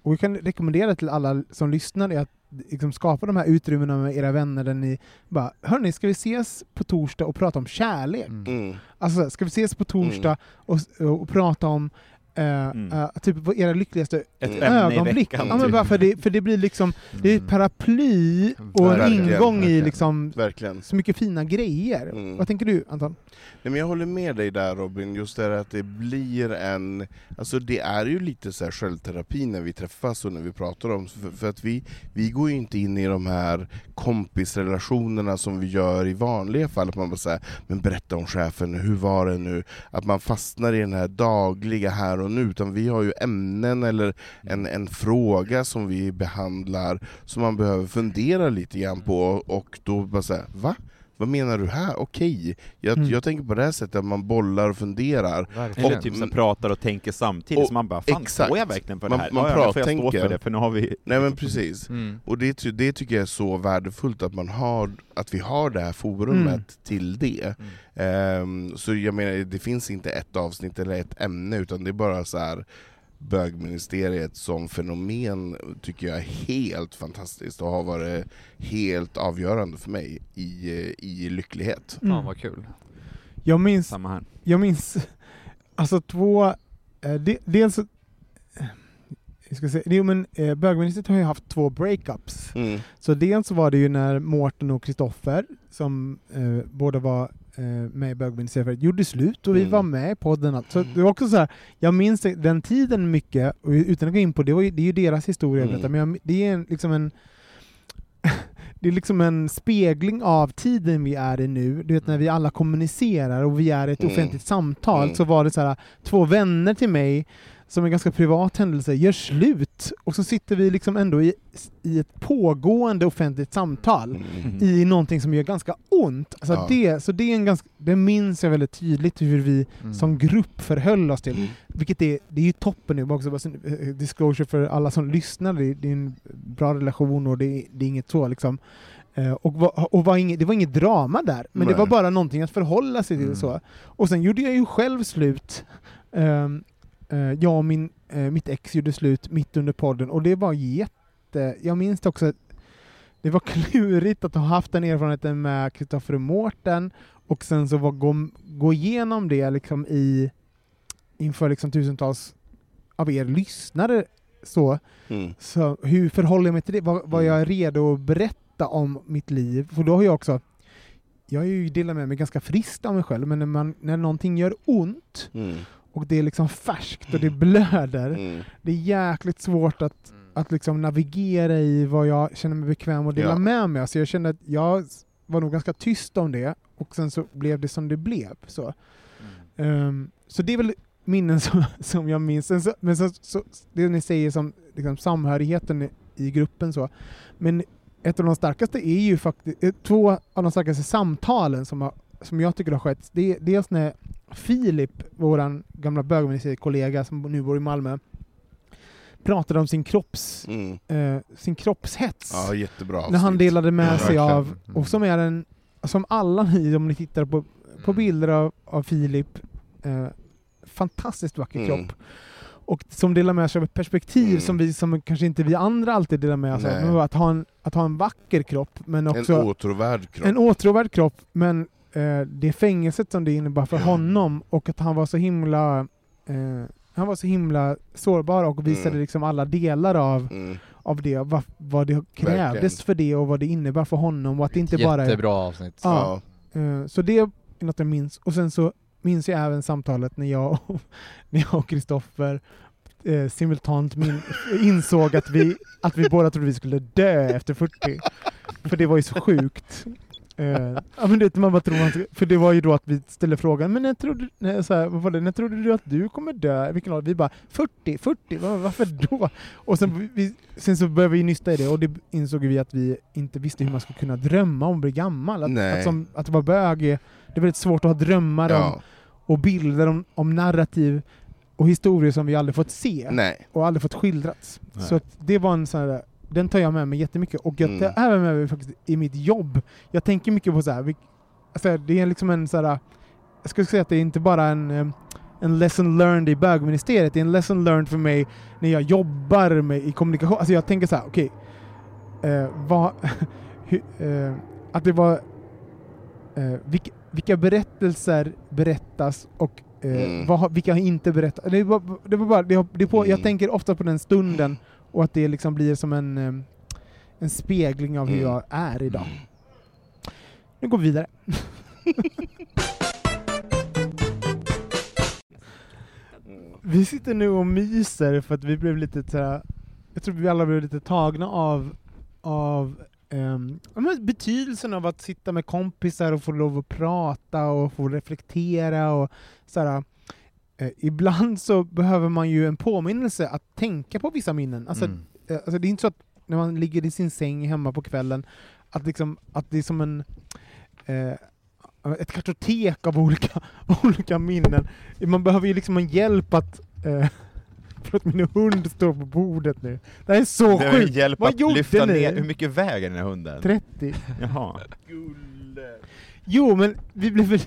och jag kan rekommendera till alla som lyssnar att liksom skapa de här utrymmena med era vänner där ni bara, hörni, ska vi ses på torsdag och prata om kärlek? Mm. Mm. Alltså, ska vi ses på torsdag och, och prata om eh, Mm. eh, typ vad era lyckligaste Ett Mm. i ögonblick? veckan. Ja, men typ. bara för, det, för det blir liksom, det är Mm. paraply och en Verkligen, ingång i verkligen. liksom Verkligen. så mycket fina grejer. Mm. Vad tänker du Anton? Nej, men jag håller med dig där Robin, just det att det blir en... Alltså det är ju lite så här självterapi när vi träffas och när vi pratar om, för, för att vi, vi går ju inte in i de här kompisrelationerna som vi gör i vanliga fall, att man bara säger men berätta om chefen, hur var det nu? Att man fastnar i den här dagliga här och nu, utan vi har ju ämnen eller en, en fråga som vi behandlar som man behöver fundera lite grann på, och då bara säga va? Vad menar du här? Okej, jag, Mm. jag tänker på det här sättet, att man bollar och funderar. Verkligen. Eller typ så pratar och tänker samtidigt, Och- så man bara fan, exakt. står jag verkligen för Man- det här? man ja, ja, då får jag stå prattänker. för det, för nu har vi... Nej men precis. Mm. Och det, det tycker jag är så värdefullt att, man har, att vi har det här forumet Mm. till det. Ehm, så jag menar, det finns inte ett avsnitt eller ett ämne, utan det är bara så här bögministeriet som fenomen tycker jag är helt fantastiskt och har varit helt avgörande för mig i, eh, i lycklighet. Mm. Fan vad kul. Jag minns, Samma här. jag minns alltså två, eh, de, dels så- eh, jag ska säga, jo, men, eh, bögministeriet har ju haft två breakups. Mm. Så dels så var det ju när Mårten och Kristoffer, som eh, båda var med i bögministeriet, gjorde slut och vi Mm. var med i podden. Allt. Så det var också så här, jag minns den tiden mycket, och utan att gå in på det, var ju, det är ju deras historia, Mm. detta, men jag, det är en, liksom en det är liksom en spegling av tiden vi är i nu. Du vet när vi alla kommunicerar och vi är i ett Mm. offentligt samtal, Mm. så var det så här, två vänner till mig som en ganska privat händelse, gör slut och så sitter vi liksom ändå i, i ett pågående offentligt samtal Mm. i någonting som gör ganska ont. Alltså Ja. det, så det, är en ganska, det minns jag väldigt tydligt hur vi Mm. som grupp förhöll oss till. Mm. Vilket är, det är ju toppen nu, också eh, disclosure för alla som lyssnar, det är, det är en bra relation och det är, det är inget så liksom. Eh, och var, och var inget, det var inget drama där, men det Nej. var bara någonting att förhålla sig till. Mm. så. Och sen gjorde jag ju själv slut. Ehm, eh, jag och min, eh, mitt ex gjorde slut mitt under podden och det var jätte... Jag minns också, att det var klurigt att ha haft den erfarenheten med Kristoffer och Mårten och sen så var, gå, gå igenom det liksom i inför liksom tusentals av er lyssnare. Så, Mm. så hur förhåller jag mig till det? Var, var Mm. jag redo att berätta om mitt liv? För då har jag också jag har ju delat med mig ganska friskt av mig själv, men när, man, när någonting gör ont Mm. Och det är liksom färskt och det blöder, Mm. det är jäkligt svårt att, att liksom navigera i vad jag känner mig bekväm att dela Ja. med mig. Så jag kände att jag var nog ganska tyst om det, och sen så blev det som det blev. Så, Ehm, så det är väl minnen som, som jag minns. Så, men så, så, det ni säger som liksom, samhörigheten i, i gruppen så. Men ett av de starkaste är ju faktiskt, eh, två av de starkaste samtalen som, har, som jag tycker har skett, det är dels när Filip, vår gamla bögministerkollega som nu bor i Malmö, pratade om sin kropps, Mm. eh, sin kroppshets. Ja, jättebra när han delade med Ja, sig verkligen. av, och som är en, som alla ni, om ni tittar på, på Mm. bilder av, av Filip, eh, fantastiskt vacker Mm. kropp. Och som delar med sig av ett perspektiv Mm. som, vi, som kanske inte vi andra alltid delar med oss av. Att ha, en, att ha en vacker kropp, men också En åtråvärd kropp. en åtråvärd kropp, men eh, det fängelset som det innebar för honom och att han var så himla eh, han var så himla sårbar och visade Mm. liksom alla delar av, Mm. av det, vad, vad det krävdes Verkligen. för det och vad det innebär för honom och att det inte bara är... Jättebra avsnitt. Ja. Ja. Eh, så det är något jag minns. Och sen så minns jag även samtalet när jag och när jag och Kristoffer eh, simultant min, insåg att vi, att vi båda trodde vi skulle dö efter 40. För det var ju så sjukt. Eh, ja, men det, man bara tror man för det var ju då att vi ställde frågan, men när trodde, nej, så här, vad var det, när trodde du att du kommer dö? Vilken ålder? Vi bara 40, 40, var, varför då? Och sen, vi, sen så började vi nysta i det och det insåg vi att vi inte visste hur man skulle kunna drömma om att bli gammal. Att, att, som, att vara bög det är väldigt svårt att ha drömmar om, Ja. och bilder om, om narrativ och historier som vi aldrig fått se Nej. och aldrig fått skildrats. Nej. Så att det var en sån här, den tar jag med mig jättemycket och jag Mm. tar även med mig faktiskt i mitt jobb. Jag tänker mycket på så här, alltså det är liksom en så här, jag skulle säga att det är inte bara en, eh, en lesson learned i bögministeriet, det är en lesson learned för mig när jag jobbar med, i kommunikation. Alltså jag tänker så här, okej, eh, vad, hu- eh, att det var, eh, vilka, vilka berättelser berättas och eh, Mm. vad, vilka har inte berättats? Det var, det var bara, det, det på, jag Mm. tänker ofta på den stunden och att det liksom blir som en, eh, en spegling av hur Mm. jag är idag. Nu går vi vidare. vi sitter nu och myser för att vi blev lite så här, jag tror vi alla blev lite tagna av, av men betydelsen av att sitta med kompisar och få lov att prata och få reflektera och så här, eh, ibland så behöver man ju en påminnelse att tänka på vissa minnen. Alltså, Mm. eh, alltså det är inte så att när man ligger i sin säng hemma på kvällen att, liksom, att det är som en eh, ett kartotek av olika, olika minnen. Man behöver ju liksom en hjälp att eh, Förlåt, min hund står på bordet nu. Det här är så sjukt! hjälp Vad att gjorde lyfta ni? ner, hur mycket väger den här hunden? 30. Jaha. Jo, men vi blev väl...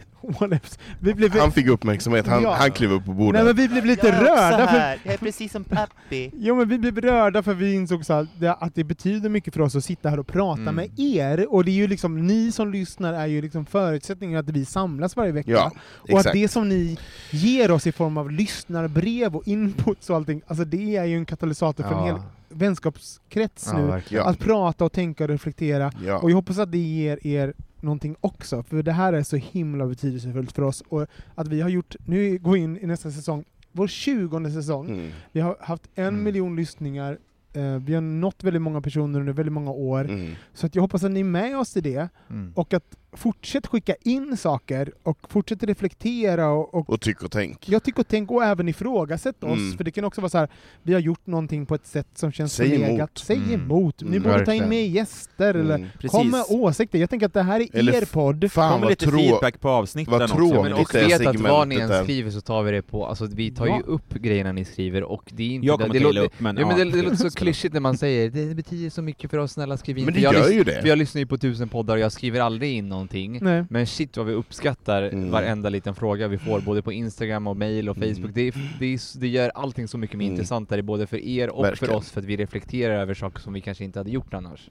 Vi blev. Han fick uppmärksamhet, han, Ja. han klev upp på Nej bordet. men vi blev lite rörda för... jag är precis som pappi. Jo men vi blev rörda för vi insåg så att det betyder mycket för oss att sitta här och prata Mm. med er, och det är ju liksom, ni som lyssnar är ju liksom förutsättningen att vi samlas varje vecka. Ja, och att det som ni ger oss i form av lyssnarbrev och inputs och allting, alltså det är ju en katalysator för en hel vänskapskrets ja, nu. verkligen. Ja. Att prata och tänka och reflektera. Ja. Och jag hoppas att det ger er någonting också, för det här är så himla betydelsefullt för oss. Och att vi har gjort, nu går vi in i nästa säsong, vår tjugonde säsong. Mm. Vi har haft en Mm. miljon lyssningar, eh, vi har nått väldigt många personer under väldigt många år. Mm. Så att jag hoppas att ni är med oss i det, Mm. och att fortsätt skicka in saker, och fortsätt reflektera, och, och Och tyck och tänk. jag tycker och tänk och även ifrågasätt oss, Mm. för det kan också vara så här, vi har gjort någonting på ett sätt som känns Säg förlegat. emot. Säg Mm. emot! Ni Mm. borde ta in mer gäster, eller Mm. kom med åsikter. Jag tänker att det här är Eller er podd. Fan Kom med lite trå feedback på avsnitten också. tråkigt. Men och vet att vad ni än skriver så tar vi det på, alltså vi tar Ja. ju upp grejerna ni skriver och det är inte... Jag det, kommer det, låter, upp, men ja, men det, ja. det låter så klyschigt när man säger det betyder så mycket för oss, snälla skriv in. Men För det jag, gör ju för det. jag lyssnar ju på tusen poddar och jag skriver aldrig in någonting. Nej. Men shit vad vi uppskattar Mm. varenda liten fråga vi får, både på Instagram och mail och Mm. Facebook. Det, är, det, är, det gör allting så mycket mer Mm. intressantare, både för er och Verkligen. för oss, för att vi reflekterar över saker som vi kanske inte hade gjort annars.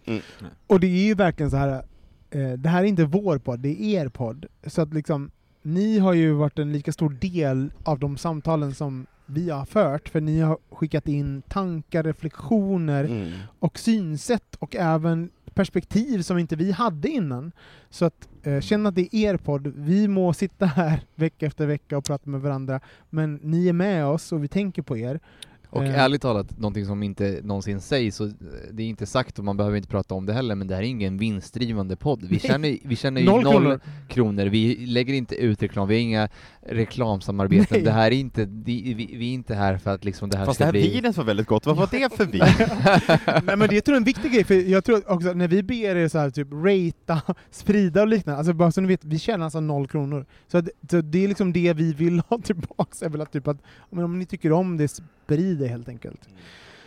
Och det är ju verkligen så här. Eh, det här är inte vår podd, det är er podd. Så att liksom, ni har ju varit en lika stor del av de samtalen som vi har fört, för ni har skickat in tankar, reflektioner Mm. och synsätt och även perspektiv som inte vi hade innan. Så att eh, känn att det är er podd. Vi må sitta här vecka efter vecka och prata med varandra, men ni är med oss och vi tänker på er. Och Eh. ärligt talat, någonting som inte någonsin sägs, så eh, det är inte sagt och man behöver inte prata om det heller, men det här är ingen vinstdrivande podd. Vi känner, vi känner ju Noll noll, kronor. kronor. vi lägger inte ut reklam, vi har inga reklamsamarbeten. Nej. Det här är inte, vi, vi, vi är inte här för att liksom det här Fast ska det här bli... vinet var väldigt gott, vad var det för vin? Nej men det tror jag är en viktig grej, för jag tror också när vi ber er så här, typ ratea, sprida och liknande, alltså bara så ni vet, vi tjänar alltså noll kronor. Så, att, så det är liksom det vi vill ha tillbaks, är väl att typ att, men om ni tycker om det, sprid det helt enkelt.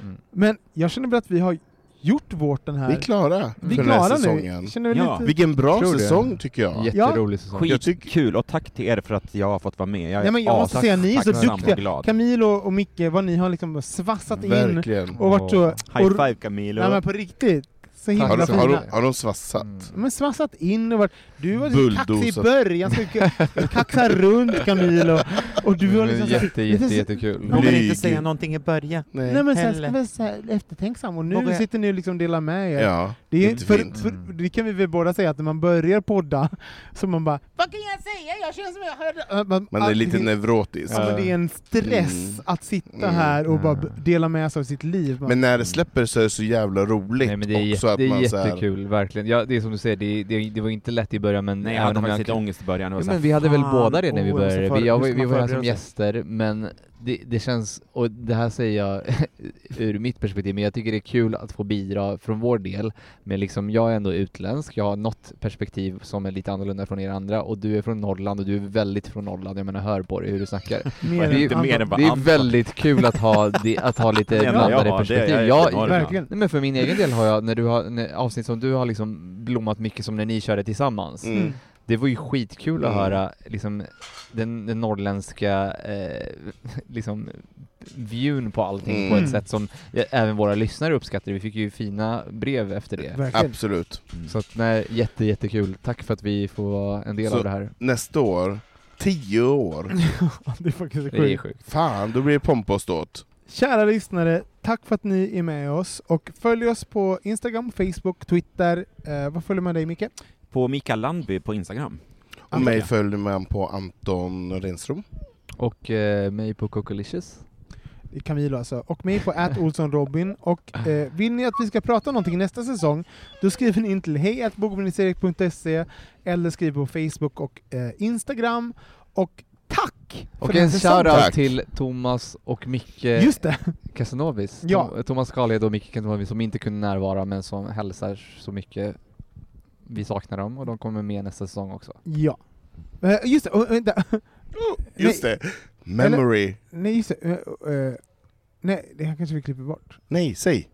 Mm. Men jag känner väl att vi har gjort vårt den här... Vi är klara Vi för den här nu. säsongen. Väl Ja. lite... Vilken bra Tror säsong tycker jag. Jätterolig säsong. Jag tycker- Skitkul, och tack till er för att jag har fått vara med. Jag är Nej, men jag måste säga, ni är så duktiga. Camilo och Micke, vad ni har liksom svassat in Verkligen. och varit så... High och, five Camilo. nej men på riktigt, så himla Har de, fina. har, de, har de svassat? Mm. Men svassat in och varit... Du var lite kaxig i början, så ka- kaxa runt Camilo, och du var liksom så, jätte, jätte, så- jättekul. Vågar Blyg. inte säga någonting i början. Nej. Nej men sen ska vi säga eftertänksam, och nu Vågar sitter ni och liksom delar med er. Ja, det, är, för, för, det kan vi väl båda säga, att när man börjar podda, så man bara Vad kan jag säga? Jag känner som jag hörde... Man, Man är lite det, neurotisk. ja, men det är en stress Mm. att sitta Mm. här och bara Mm. dela med sig av sitt liv. Men när det släpper så är det så jävla roligt Nej, men det är också. Att Det är man här, jättekul, verkligen. Ja, det är som du säger, det, det, det var inte lätt i början men Nej, jag hade faktiskt lite ångest i början. och Ja, här, men vi hade väl båda det när vi ska började. Vi, jag, vi man var här som gäster, men det, det känns, och det här säger jag ur mitt perspektiv, men jag tycker det är kul att få bidra från vår del. Men liksom, jag är ändå utländsk, jag har något perspektiv som är lite annorlunda från er andra, och du är från Norrland och du är väldigt från Norrland, jag menar hör på dig hur du snackar. Mer Det är mer än Det är väldigt kul att ha, det, att ha lite blandade är- perspektiv. jag är Jag. Verkligen. Nej men för min egen del har jag, när du har, när, avsnitt som du har liksom blommat mycket som när ni körde tillsammans. mm. Det var ju skitkul att Mm. höra liksom den, den norrländska eh, liksom viewn på allting på Mm. ett sätt som även våra lyssnare uppskattade. Vi fick ju fina brev efter det. Verkligen. absolut. Så att nej, jätte jättekul. Tack för att vi får vara en del Så- av det här. Nästa år, tio år, det är faktiskt Det är sjukt. sjukt. fan då blir det ståt. Kära lyssnare, tack för att ni är med oss och följ oss på Instagram, Facebook, Twitter. Eh, vad följer man dig Micke? På Mikael Landby på Instagram. Och mig följer man på Anton Renström. Och eh, mig på Cocolicious. Camilo alltså. Och mig på @olssonrobin. Och eh, vill ni att vi ska prata om någonting nästa säsong, då skriver ni in till hej.bogministeriet.se eller skriver på Facebook och eh, Instagram. Och tack! för Och här en shoutout till Thomas och Micke Just det! Casanovis. Ja. Thomas Karlhed och Micke Casanovis som inte kunde närvara men som hälsar så mycket. Vi saknar dem och de kommer med nästa säsong också. Ja. Eh, just det, och, vänta. Just det, memory. Nej, just det. eh, nej, det här kanske vi klipper bort. Nej, säg.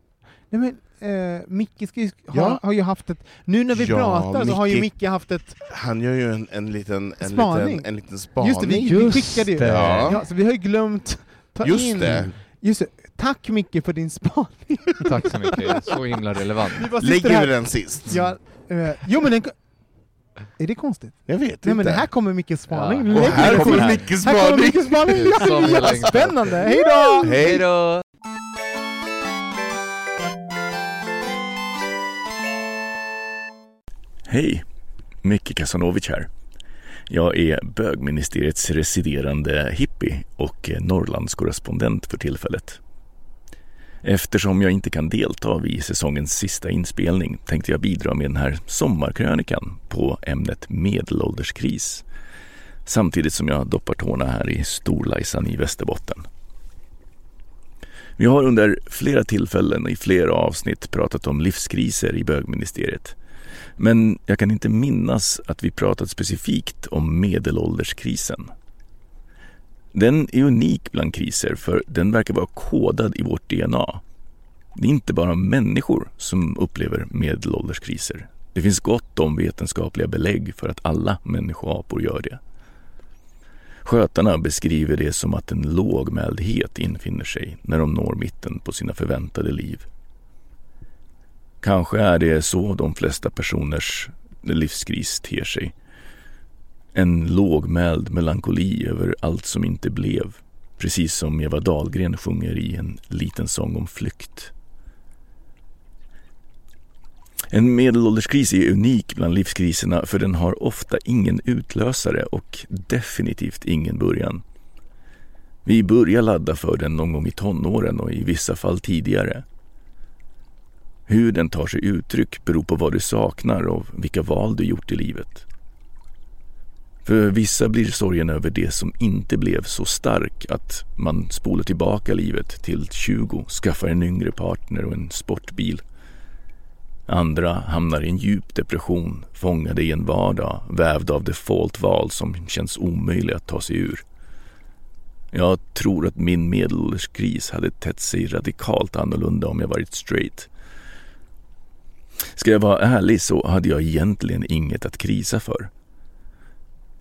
Nej men, eh, Micke ska ju, Ja. har ju haft ett... Nu när vi Ja, pratar så har ju Micke- Micke haft ett... Han gör ju en, en, liten, en, Spaning. liten, en liten spaning. Just det, vi, vi Just skickade ju. det. Ja. Ja, så vi har ju glömt ta Just in... det. Just det. Tack Micke för din spaning. Tack så mycket, så himla relevant. Vi Lägger vi den sist? Ja, eh, jo men den... Är det konstigt? Jag vet Nej inte. men det här kommer Mickes spaning. Ja. Och här kommer sist. Mickes Här kommer spaning. Mickes spaning! Ja, Som längtan. Spännande! Hej då! Hej! då! Hej! Micke Kasanovic här. Jag är bögministeriets residerande hippie och Norrlandskorrespondent för tillfället. Eftersom jag inte kan delta vid säsongens sista inspelning tänkte jag bidra med den här sommarkrönikan på ämnet medelålderskris. Samtidigt som jag doppar tårna här i Storlajsan i Västerbotten. Vi har under flera tillfällen och i flera avsnitt pratat om livskriser i bögministeriet. Men jag kan inte minnas att vi pratat specifikt om medelålderskrisen. Den är unik bland kriser för den verkar vara kodad i vårt DNA. Det är inte bara människor som upplever medelålderskriser. Det finns gott om vetenskapliga belägg för att alla människoapor gör det. Skötarna beskriver det som att en lågmäldhet infinner sig när de når mitten på sina förväntade liv. Kanske är det så de flesta personers livskris ter sig. En lågmäld melankoli över allt som inte blev. Precis som Eva Dahlgren sjunger i en liten sång om flykt. En medelålderskris är unik bland livskriserna för den har ofta ingen utlösare och definitivt ingen början. Vi börjar ladda för den någon gång i tonåren och i vissa fall tidigare. Hur den tar sig uttryck beror på vad du saknar och vilka val du gjort i livet. För vissa blir sorgen över det som inte blev så stark att man spolar tillbaka livet till 20, skaffar en yngre partner och en sportbil. Andra hamnar i en djup depression, fångade i en vardag vävd av defaultval som känns omöjlig att ta sig ur. Jag tror att min medelålderskris hade tett sig radikalt annorlunda om jag varit straight. Ska jag vara ärlig så hade jag egentligen inget att krisa för.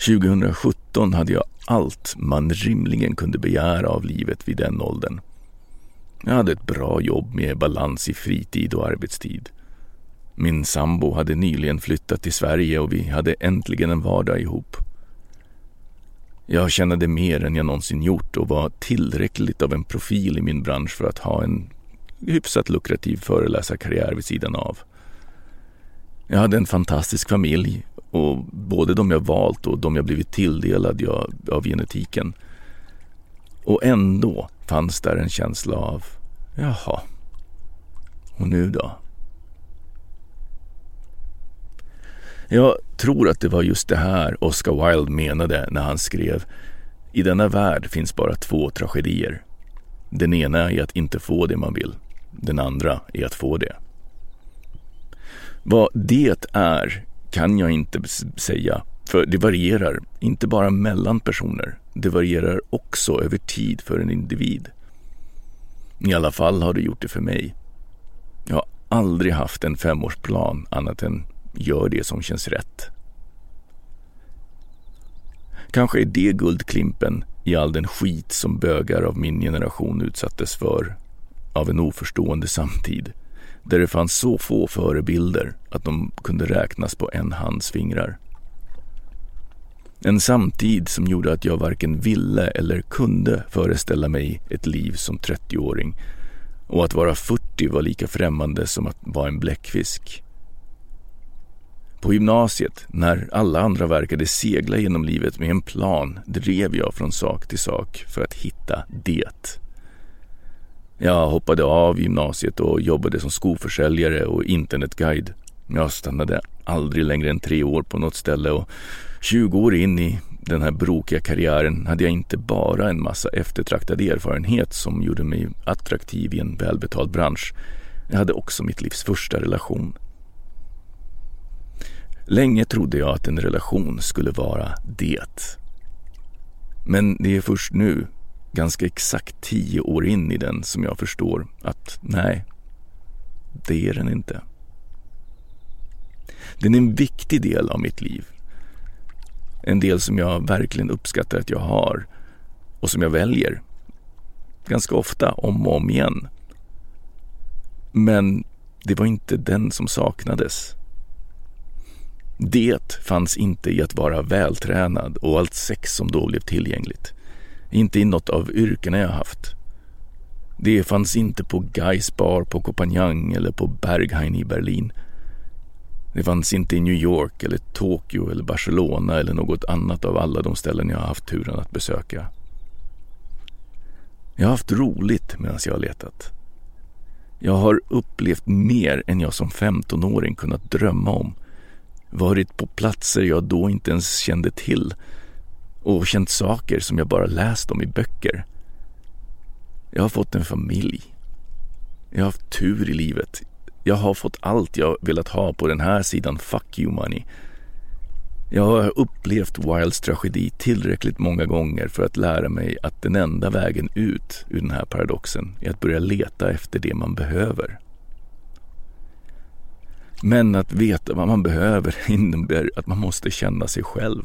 2017 hade jag allt man rimligen kunde begära av livet vid den åldern. Jag hade ett bra jobb med balans i fritid och arbetstid. Min sambo hade nyligen flyttat till Sverige och vi hade äntligen en vardag ihop. Jag tjänade mer än jag någonsin gjort och var tillräckligt av en profil i min bransch för att ha en hyfsat lukrativ föreläsarkarriär vid sidan av. Jag hade en fantastisk familj och både de jag valt och de jag blivit tilldelad jag, av genetiken. Och ändå fanns där en känsla av, jaha, och nu då? Jag tror att det var just det här Oscar Wilde menade när han skrev I denna värld finns bara två tragedier. Den ena är att inte få det man vill. Den andra är att få det. Vad det är kan jag inte säga, för det varierar inte bara mellan personer. Det varierar också över tid för en individ. I alla fall har det gjort det för mig. Jag har aldrig haft en femårsplan annat än gör det som känns rätt. Kanske är det guldklimpen i all den skit som bögar av min generation utsattes för av en oförstående samtid där det fanns så få förebilder att de kunde räknas på en hands fingrar. En samtid som gjorde att jag varken ville eller kunde föreställa mig ett liv som 30-åring och att vara 40 var lika främmande som att vara en bläckfisk. På gymnasiet, när alla andra verkade segla genom livet med en plan, drev jag från sak till sak för att hitta det. Jag hoppade av gymnasiet och jobbade som skoförsäljare och internetguide. Jag stannade aldrig längre än tre år på något ställe och 20 år in i den här brokiga karriären hade jag inte bara en massa eftertraktad erfarenhet som gjorde mig attraktiv i en välbetald bransch. Jag hade också mitt livs första relation. Länge trodde jag att en relation skulle vara det. Men det är först nu, ganska exakt tio år in i den, som jag förstår att nej, det är den inte. Den är en viktig del av mitt liv. En del som jag verkligen uppskattar att jag har och som jag väljer ganska ofta om och om igen. Men det var inte den som saknades. Det fanns inte i att vara vältränad och allt sex som då blev tillgängligt. Inte i något av yrkena jag haft. Det fanns inte på Gais bar på Copenhagen eller på Berghain i Berlin. Det fanns inte i New York eller Tokyo eller Barcelona eller något annat av alla de ställen jag har haft turen att besöka. Jag har haft roligt medan jag har letat. Jag har upplevt mer än jag som 15-åring kunnat drömma om. Varit på platser jag då inte ens kände till och känt saker som jag bara läst om i böcker. Jag har fått en familj. Jag har haft tur i livet. Jag har fått allt jag velat ha på den här sidan fuck you money. Jag har upplevt Wilds tragedi tillräckligt många gånger för att lära mig att den enda vägen ut ur den här paradoxen är att börja leta efter det man behöver. Men att veta vad man behöver innebär att man måste känna sig själv.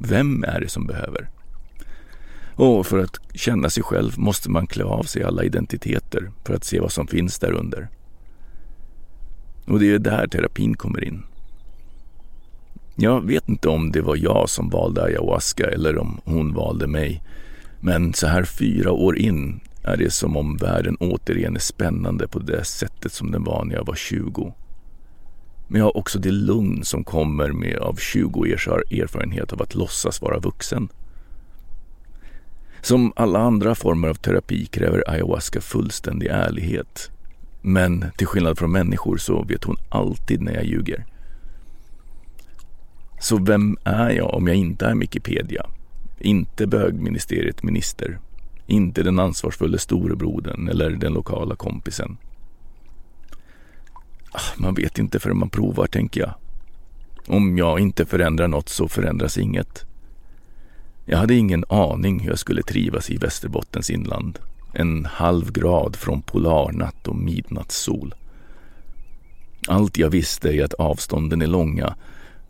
Vem är det som behöver? Och för att känna sig själv måste man klä av sig alla identiteter för att se vad som finns där under. Och det är där terapin kommer in. Jag vet inte om det var jag som valde ayahuasca eller om hon valde mig. Men så här fyra år in är det som om världen återigen är spännande på det sättet som den var när jag var 20. Men jag har också det lugn som kommer med av 20 års erfarenhet av att låtsas vara vuxen. Som alla andra former av terapi kräver ayahuasca fullständig ärlighet. Men till skillnad från människor så vet hon alltid när jag ljuger. Så vem är jag om jag inte är Wikipedia? Inte bögministeriet minister. Inte den ansvarsfulla storebrodern eller den lokala kompisen. Man vet inte förrän man provar, tänker jag. Om jag inte förändrar något så förändras inget. Jag hade ingen aning hur jag skulle trivas i Västerbottens inland. En halv grad från polarnatt och midnattssol. Allt jag visste är att avstånden är långa,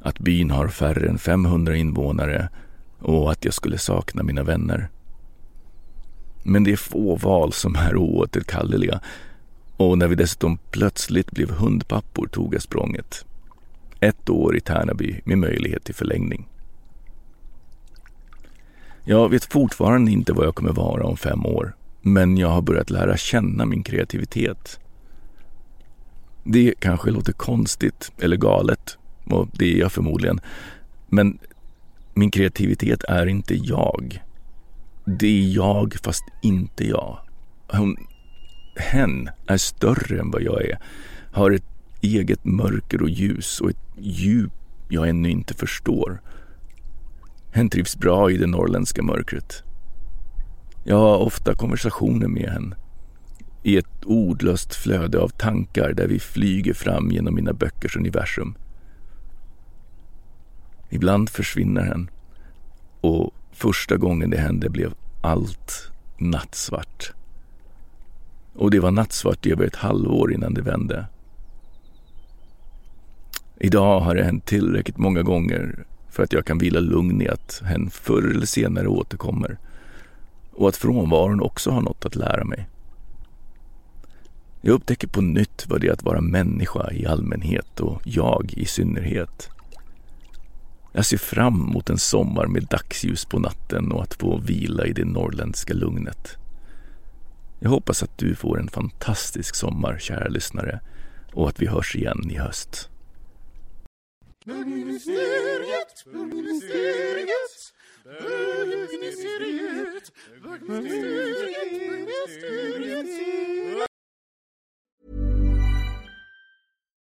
att byn har färre än 500 invånare och att jag skulle sakna mina vänner. Men det är få val som är oåterkalleliga och när vi dessutom plötsligt blev hundpappor tog jag språnget. Ett år i Tärnaby med möjlighet till förlängning. Jag vet fortfarande inte vad jag kommer vara om fem år, men jag har börjat lära känna min kreativitet. Det kanske låter konstigt eller galet, och det är jag förmodligen, men min kreativitet är inte jag. Det är jag fast inte jag. Hon, hen är större än vad jag är, har ett eget mörker och ljus och ett djup jag ännu inte förstår. Hen trivs bra i det norrländska mörkret. Jag har ofta konversationer med henne i ett ordlöst flöde av tankar där vi flyger fram genom mina böckers universum. Ibland försvinner hen och första gången det hände blev allt nattsvart. Och det var nattsvart i över ett halvår innan det vände. Idag har det hänt tillräckligt många gånger för att jag kan vila lugn i att hen förr eller senare återkommer och att frånvaron också har något att lära mig. Jag upptäcker på nytt vad det är att vara människa i allmänhet och jag i synnerhet. Jag ser fram emot en sommar med dagsljus på natten och att få vila i det norrländska lugnet. Jag hoppas att du får en fantastisk sommar, kära lyssnare, och att vi hörs igen i höst. Bögministeriet, bögministeriet, bögministeriet, bögministeriet, bögministeriet.